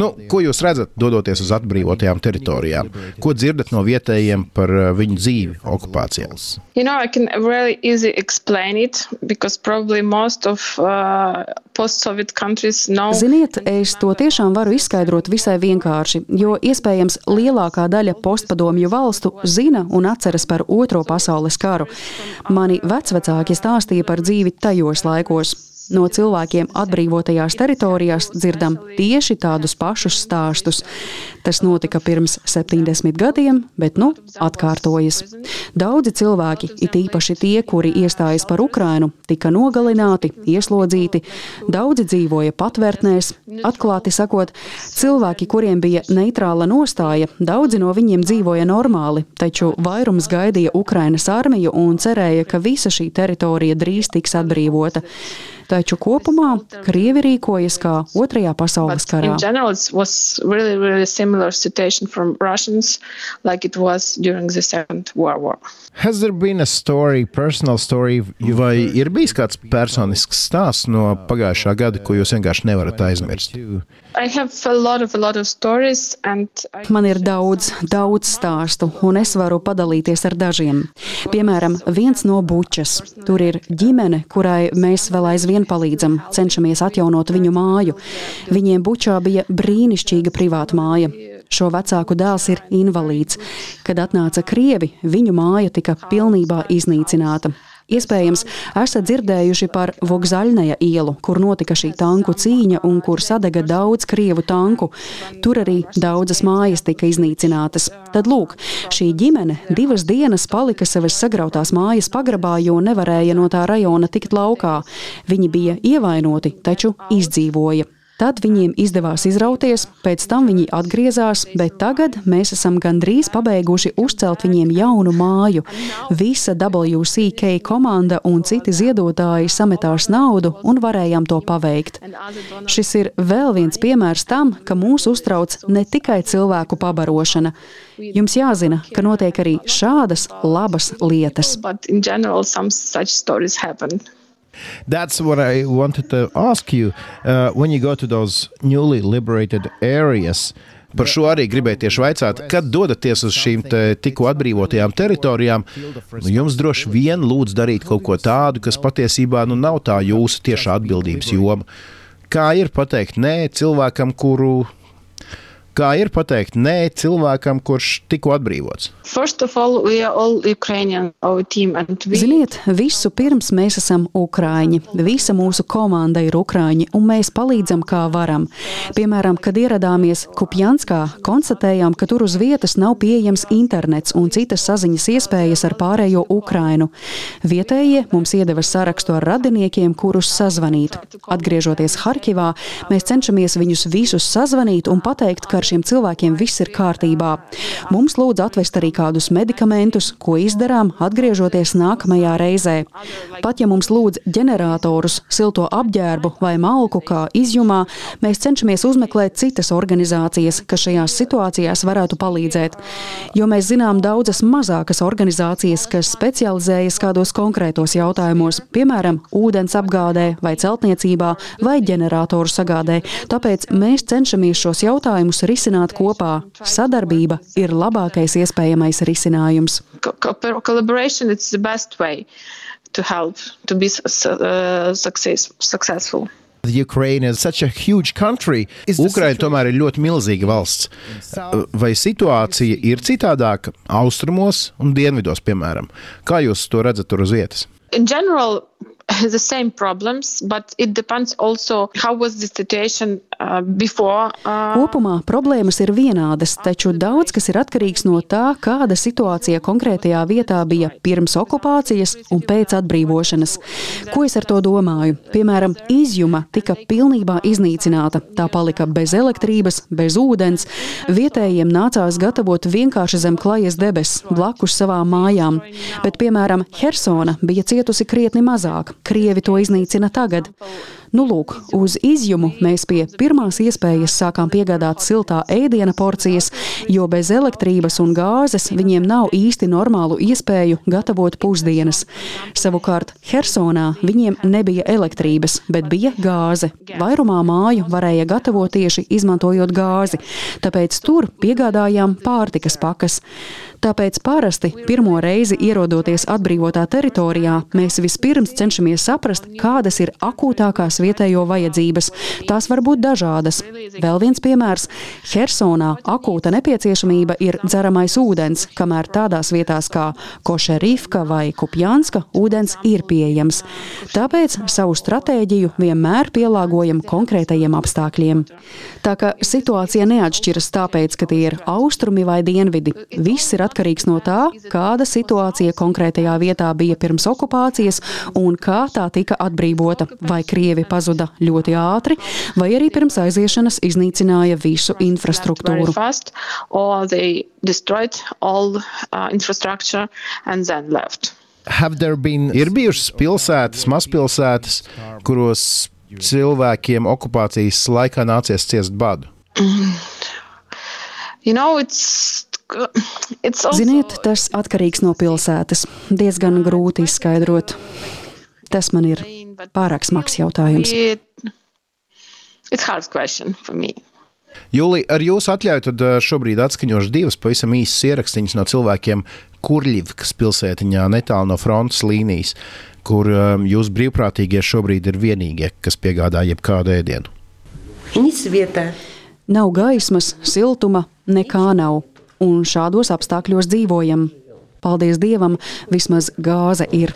Nu, ko jūs redzat, dodoties uz atbrīvotajām teritorijām? Ko dzirdat no vietējiem par uh, viņu dzīvi okupācijās? You know, I can really easily explain it because probably most of uh, post-Soviet countries know. Ziniet, es to tiešām varu izskaidrot visai vienkārši, jo iespējams lielākā daļa postpadomju valstu zina un atceras par Otro pasaules karu. Mani vecvecāki stāstīja par dzīvi tajos laikos. No cilvēkiem atbrīvotajās teritorijās dzirdam tieši tādus pašus stāstus. Tas notika pirms 70 gadiem, bet nu atkārtojas. Daudzi cilvēki, it īpaši tie, kuri iestājas par Ukrainu, tika nogalināti, ieslodzīti. Daudzi dzīvoja patvērtnēs. Atklāti sakot, cilvēki, kuriem bija neitrāla nostāja, daudzi no viņiem dzīvoja normāli, taču vairums gaidīja Ukrainas armiju un cerēja, ka visa šī teritorija drīz tiks atbrīvota. Taču kopumā Krievi rīkojas kā Otrajā pasaules karā. really, really similar situation from Russians, like. Has there been a story, personal story? You, Vai ir bijis kāds personisks stāsts no pagājušā gada, ko jūs vienkārši nevarat aizmirst? Man ir daudz, daudz stāstu, un es varu padalīties ar dažiem. Piemēram, viens no bučas. Tur ir ģimene, kurai mēs vēl aizvien palīdzam, cenšamies atjaunot viņu māju. Viņiem bučā bija brīnišķīga privāta māja. Šo vecāku dēls ir invalīds. Kad atnāca krievi, viņu māja tika pilnībā iznīcināta. Iespējams, esat dzirdējuši par Vogzaļnaja ielu, kur notika šī tanku cīņa un kur sadega daudz krievu tanku. Tur arī daudzas mājas tika iznīcinātas. Tad lūk, šī ģimene divas dienas palika savas sagrautās mājas pagrabā, jo nevarēja no tā rajona tikt laukā. Viņi bija ievainoti, taču izdzīvoja. Tad viņiem izdevās izrauties, pēc tam viņi atgriezās, bet tagad mēs esam gandrīz pabeiguši uzcelt viņiem jaunu māju. Visa WCK komanda un citi ziedotāji sametās naudu un varējām to paveikt. Šis ir vēl viens piemērs tam, ka mūs uztrauc ne tikai cilvēku pabarošana. Jums jāzina, ka notiek arī šādas labas lietas. but in general, some such stories happen. That's what I wanted to ask you. Uh, when you go to those newly liberated areas, Par šo arī gribēju tieši vaicāt, kad dodaties uz šīm tikko atbrīvotajām teritorijām, nu jums droši vien lūdz darīt kaut ko tādu, kas patiesībā nu, nav tā jūsu tiešā atbildības joma. Kā ir pateikt nē cilvēkam, kuru. Kā ir pateikt nē cilvēkam, kurš tikko atbrīvots? First of all, we are all Ukrainian, our team, and we. Ziniet, visu pirms mēs esam ukrāņi. Visa mūsu komanda ir ukrāņi, un mēs palīdzam, kā varam. Piemēram, kad ieradāmies Kupjanskā, konstatējām, ka tur uz vietas nav pieejams internets un citas saziņas iespējas ar pārējo Ukrainu. Vietējie mums iedeva sarakstu ar radiniekiem, kurus sazvanīt. Atgriežoties Harkivā, mēs cenšamies viņus visus sazvanīt un pateikt, ka ar šiem cilvēkiem viss ir kārtībā. Mums lūdz atvest arī kādus medikamentus, ko izdarām, atgriežoties nākamajā reizē. Pat ja mums lūdz ģeneratorus, silto apģērbu vai malku kā izjumā, mēs cenšamies uzmeklēt citas organizācijas, kas šajās situācijās varētu palīdzēt. Jo mēs zinām daudzas mazākas organizācijas, kas specializējas kādos konkrētos jautājumos, piemēram, ūdens apgādē vai celtniecībā vai ģeneratoru sagādē. Tāpēc mēs cenšamies šos jautājumus risināt kopā. Sadarbība ir labākais iespējamais risinājums. Collaboration is the best way to help to be uh, success, successful. Ukraina tomēr ir ļoti milzīga valsts. Vai situācija ir citādāka austrumos un dienvidos, piemēram? Kā jūs to redzat tur uz vietas? In general, the same problems, but it depends also how was the situation uh, before. Uh... Kopumā problēmas ir vienādas, taču daudz kas ir atkarīgs no tā, kāda situācija konkrētajā vietā bija pirms okupācijas un pēc atbrīvošanas. Ko es ar to domāju? Piemēram, izjuma tika pilnībā iznīcināta. Tā palika bez elektrības, bez ūdens. Vietējiem nācās gatavot vienkārši zem klajas debesis, blakus savām mājām. Bet, piemēram, Hersona bija cietusi krietni mazāk. Krievi to iznīcina tagad. Nu, lūk, uz izjumu mēs pie pirmās iespējas sākām piegādāt siltā ēdiena porcijas, jo bez elektrības un gāzes viņiem nav īsti normālu iespēju gatavot pusdienas. Savukārt Hersonā viņiem nebija elektrības, bet bija gāze. Vairumā māju varēja gatavot tieši izmantojot gāzi, tāpēc tur piegādājām pārtikas pakas. Tāpēc parasti pirmo reizi ierodoties atbrīvotā teritorijā, mēs vispirms cenšamies saprast, kādas ir akūtākās vietējo vajadzības. Tās var būt dažādas. Vēl viens piemērs - Hersonā akūta nepieciešamība ir dzeramais ūdens, kamēr tādās vietās kā Košerifka vai Kupjanska ūdens ir pieejams. Tāpēc savu stratēģiju vienmēr pielāgojam konkrētajiem apstākļiem. Tā ka situācija neatšķiras tāpēc, ka tie ir austrumi vai dienvidi. Viss ir atkarīgs no tā, kāda situācija konkrētajā vietā bija pirms okupācijas un kā tā tika atbrīvota. Vai Krievi pazuda ļoti ātri, vai arī pirms aiziešanas iznīcināja visu infrastruktūru. Been... Ir bijušas pilsētas, mazpilsētas, kuros cilvēkiem okupācijas laikā nācies ciest badu. You know, it's Ziniet, tas atkarīgs no pilsētas. Diezgan grūti izskaidrot. Tas man ir pārāk smags jautājums. Jūlija, ar jūsu atļauju, tad eh, šobrīd atskaņošu divas pavisam īsas ierakstīņas no cilvēkiem Kurļivkas pilsētiņā, netālu no frontes līnijas, kur um, jūs brīvprātīgie šobrīd ir vienīgie, kas piegādā jebkādu ēdienu. Nav gaismas, siltuma, nekā nav un šādos apstākļos dzīvojam. Paldies Dievam, vismaz gāze ir.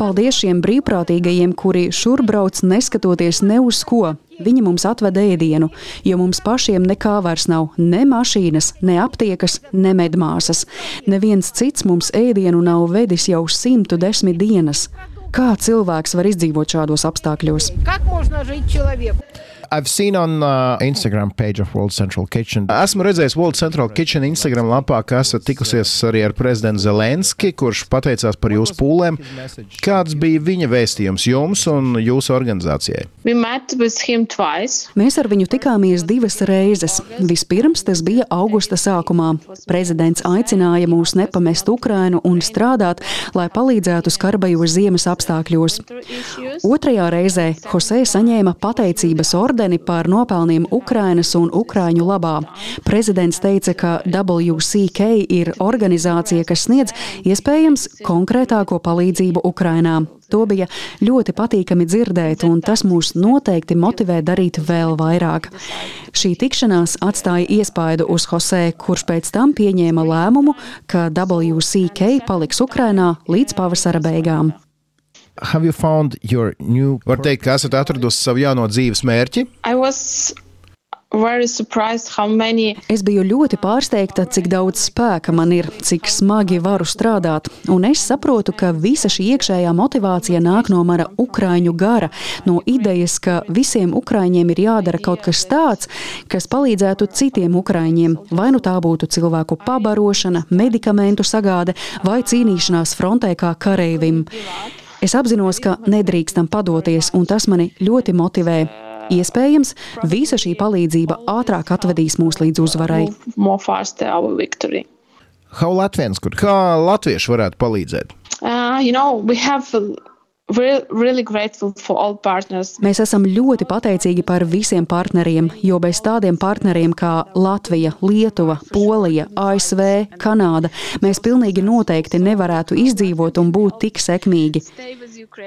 Paldies šiem brīvprātīgajiem, kuri šurbrauc neskatoties ne uz ko. Viņi mums atveda ēdienu, jo mums pašiem nekā vairs nav ne mašīnas, ne aptiekas, ne medmāsas. Neviens cits mums ēdienu nav vedis jau 110 dienas. Kā cilvēks var izdzīvot šādos apstākļos? I've seen on uh, Instagram page of World Central Kitchen. Esmu redzējis World Central Kitchen Instagram lapā, ka esat tikusies arī ar prezidentu Zelenski, kurš pateicās par jūsu pūlēm. Kāds bija viņa vēstījums jums un jūsu organizācijai? Mēs ar viņu tikāmies divas reizes. Vispirms tas bija augusta sākumā. Prezidents aicināja mūs nepamest Ukrainu un strādāt, lai palīdzētu skarbajos ziemas apstākļos. Otrajā reizē Jose saņēma pateicības ordeni ordeni par nopelniem Ukrainas un Ukrāņu labā. Prezidents teica, ka WCK ir organizācija, kas sniedz iespējams konkrētāko palīdzību Ukrainā. To bija ļoti patīkami dzirdēt, un tas mūs noteikti motivē darīt vēl vairāk. Šī tikšanās atstāja iespaidu uz Jose, kurš pēc tam pieņēma lēmumu, ka WCK paliks Ukrainā līdz pavasara beigām. Have you found your new... Var teikt, ka esat atradusi savu jauno dzīves mērķi? Es biju ļoti pārsteigta, cik daudz spēka man ir, cik smagi varu strādāt. Un es saprotu, ka visa šī iekšējā motivācija nāk no mana ukraiņu gara, no idejas, ka visiem ukraiņiem ir jādara kaut kas tāds, kas palīdzētu citiem ukraiņiem. Vai nu tā būtu cilvēku pabarošana, medikamentu sagāde vai cīnīšanās frontē kā kareivim. Es apzinos, ka nedrīkstam padoties, un tas mani ļoti motivē. Iespējams, visa šī palīdzība ātrāk atvedīs mūs līdz uzvarai. Kā Latvijas, kur kā latvieši varētu palīdzēt? Uh, you know, Mēs esam ļoti pateicīgi par visiem partneriem, jo bez tādiem partneriem kā Latvija, Lietuva, Polija, ASV, Kanāda mēs pilnīgi noteikti nevarētu izdzīvot un būt tik sekmīgi.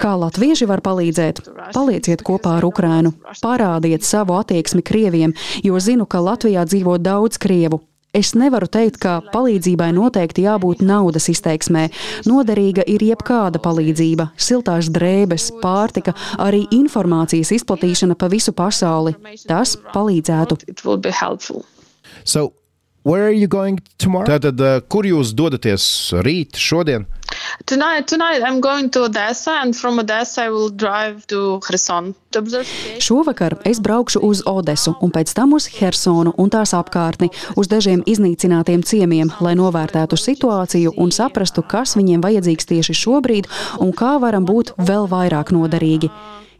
Kā latvieši var palīdzēt? Palieciet kopā ar Ukrainu, parādiet savu attieksmi Krieviem, jo zinu, ka Latvijā dzīvo daudz Krievu, Es nevaru teikt, ka palīdzībai noteikti jābūt naudas izteiksmē. Noderīga ir jebkāda palīdzība, siltās drēbes, pārtika, arī informācijas izplatīšana pa visu pasauli. Tas palīdzētu. So, Tātad, uh, kur jūs dodaties rīt, šodien? Tonight, tonight I'm going to Odessa, and from Odessa I will drive to Kherson. Šovakar es braukšu uz Odesu un pēc tam uz Hersonu un tās apkārtni, uz dažiem iznīcinātiem ciemiem, lai novērtētu situāciju un saprastu, kas viņiem vajadzīgs tieši šobrīd un kā varam būt vēl vairāk noderīgi.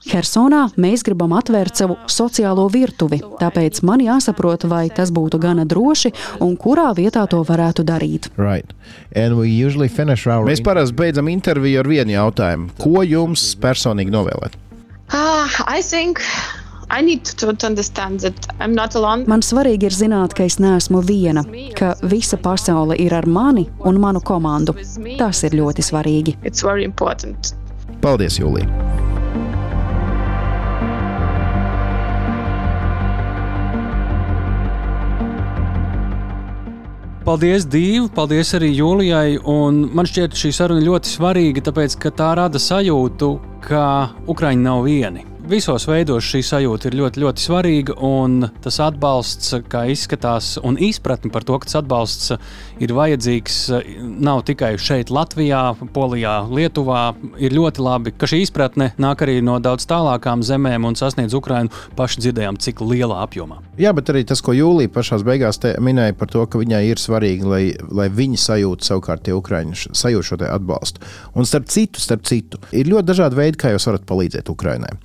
Hersonā mēs gribam atvērt savu sociālo virtuvi, tāpēc man jāsaprot, vai tas būtu gana droši un kurā vietā to varētu darīt. Right. Our... Mēs parasti beidzam interviju ar vienu jautājumu. Ko jums personīgi novēlēt? Uh, Man svarīgi ir zināt, ka es neesmu viena, ka visa pasaule ir ar mani un manu komandu. Tas ir ļoti svarīgi. Paldies, Jūlija! Paldies, Dīva! Paldies arī Jūlijai! Man šķiet, šī saruna ļoti svarīga, tāpēc ka tā rada sajūtu, ka Ukraiņi nav vieni visos veidos šī sajūta ir ļoti, ļoti svarīga. Tas atbalsts, kā izskatās, un izpratne par to, ka tas atbalsts ir vajadzīgs, nav tikai šeit, Latvijā, Polijā, Lietuvā. Ir ļoti labi, ka šī izpratne nāk arī no daudz tālākām zemēm un sasniedz Ukrajinu. Paši dzirdējām, cik lielā apjomā. Jā, bet arī tas, ko Jūlija pašā beigās minēja par to, ka viņai ir svarīgi, lai, lai viņi sajūtu savukārt tie Ukrāņi sajūt šo atbalstu. Un starp citu, starp citu, ir ļoti dažādi veidi, kā jūs varat palīdzēt Ukraiņai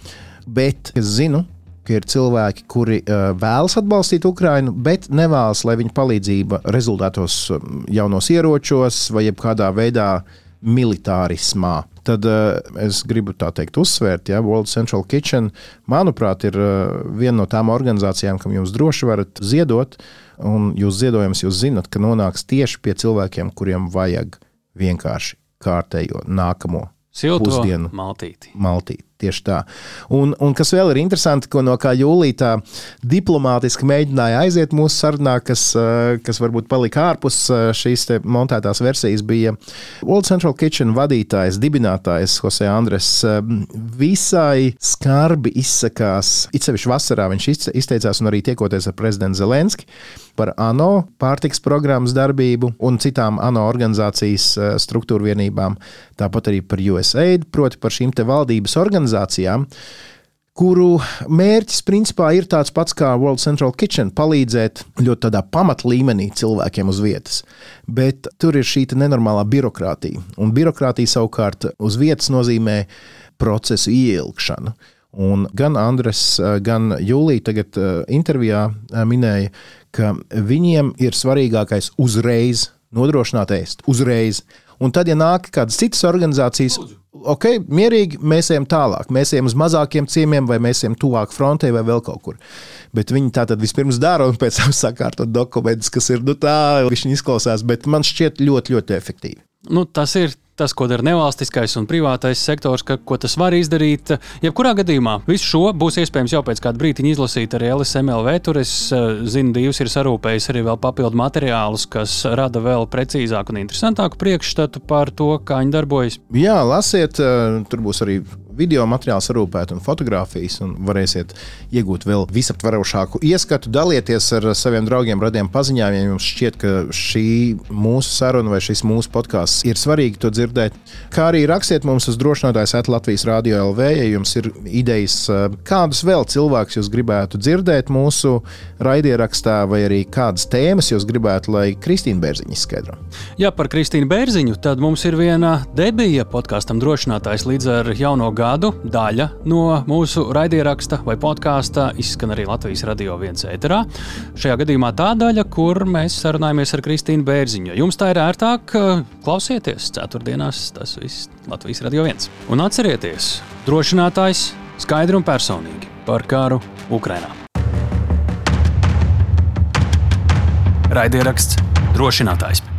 bet es zinu, ka ir cilvēki, kuri uh, vēlas atbalstīt Ukrajinu, bet nevēlas, lai viņa palīdzība rezultātos jaunos ieročos vai kādā veidā militārismā. Tad uh, es gribu tā teikt, uzsvērt, ja, World Central Kitchen, manuprāt, ir uh, viena no tām organizācijām, kam jūs droši varat ziedot. Un jūs ziedojums, jūs zinat, ka nonāks tieši pie cilvēkiem, kuriem vajag vienkārši kārtējo nākamo Silto pusdienu maltīti. maltīti. Tieši tā. Un, un kas vēl ir interesanti, ko no kā Jūlijā tā diplomātiski mēģināja aiziet mūsu sarunā, kas, eh, kas varbūt palika ārpus eh, šīs montētās versijas, bija World Central Kitchen vadītājs, dibinātājs Jose Andres. Eh, visai skarbi izsakās, it sevišķi vasarā viņš izteicās un arī tiekoties ar prezidentu Zelenski par ANO pārtiks programmas darbību un citām ANO organizācijas struktūra vienībām, tāpat arī par USAID, proti par šīm valdības organizācijām kuru mērķis principā ir tāds pats kā World Central Kitchen - palīdzēt ļoti tādā pamatlīmenī cilvēkiem uz vietas. Bet tur ir šī nenormālā birokrātija. Un birokrātija savukārt uz vietas nozīmē procesu ieilgšanu. Un gan Andres, gan Jūlija tagad uh, intervijā minēja, ka viņiem ir svarīgākais uzreiz nodrošināt ēst, uzreiz. Un tad, ja nāk kādas citas organizācijas, ok, mierīgi, mēs ejam tālāk. Mēs ejam uz mazākiem ciemiem, vai mēs ejam tuvāk frontē, vai vēl kaut kur. Bet viņi tā tad vispirms dara, un pēc tam sakārto dokumentus, kas ir nu, tā, viņi izklausās, bet man šķiet ļoti, ļoti efektīvi. Nu, tas ir tas, ko dara nevalstiskais un privātais sektors, ka, ko tas var izdarīt. Jebkurā gadījumā visu šo būs iespējams jau pēc kāda brīdiņa izlasīt arī LSMLV. Tur es eh, zinu, Dievs ir sarūpējis arī vēl papildu materiālus, kas rada vēl precīzāku un interesantāku priekšstatu par to, kā viņi darbojas. Jā, lasiet, eh, tur būs arī video materiālu sarūpēt un fotografijas, un varēsiet iegūt vēl visaptverošāku ieskatu. Dalieties ar saviem draugiem, radiem paziņām, ja jums šķiet, ka šī mūsu saruna vai šis mūsu podkāsts ir svarīgi to dzirdēt. Kā arī rakstiet mums uz drošinātājs at Latvijas Rādio LV, ja jums ir idejas, kādus vēl cilvēkus jūs gribētu dzirdēt mūsu raidierakstā, vai arī kādas tēmas jūs gribētu, lai Kristīna Bērziņa izskaidro. Jā, par Kristīnu Bērziņu, tad mums ir viena debija podkāstam drošinātājs līdz ar jauno gadu. Daļa no mūsu raidieraksta vai podkāsta izskan arī Latvijas radio viens ēterā. Šajā gadījumā tā daļa, kur mēs sarunājamies ar Kristīnu Bērziņu. Jums tā ir ērtāk, klausieties ceturtdienās, tas viss Latvijas radio viens. Un atcerieties, drošinātājs skaidri un personīgi par karu Ukrainā. Raidieraksts drošinātājs.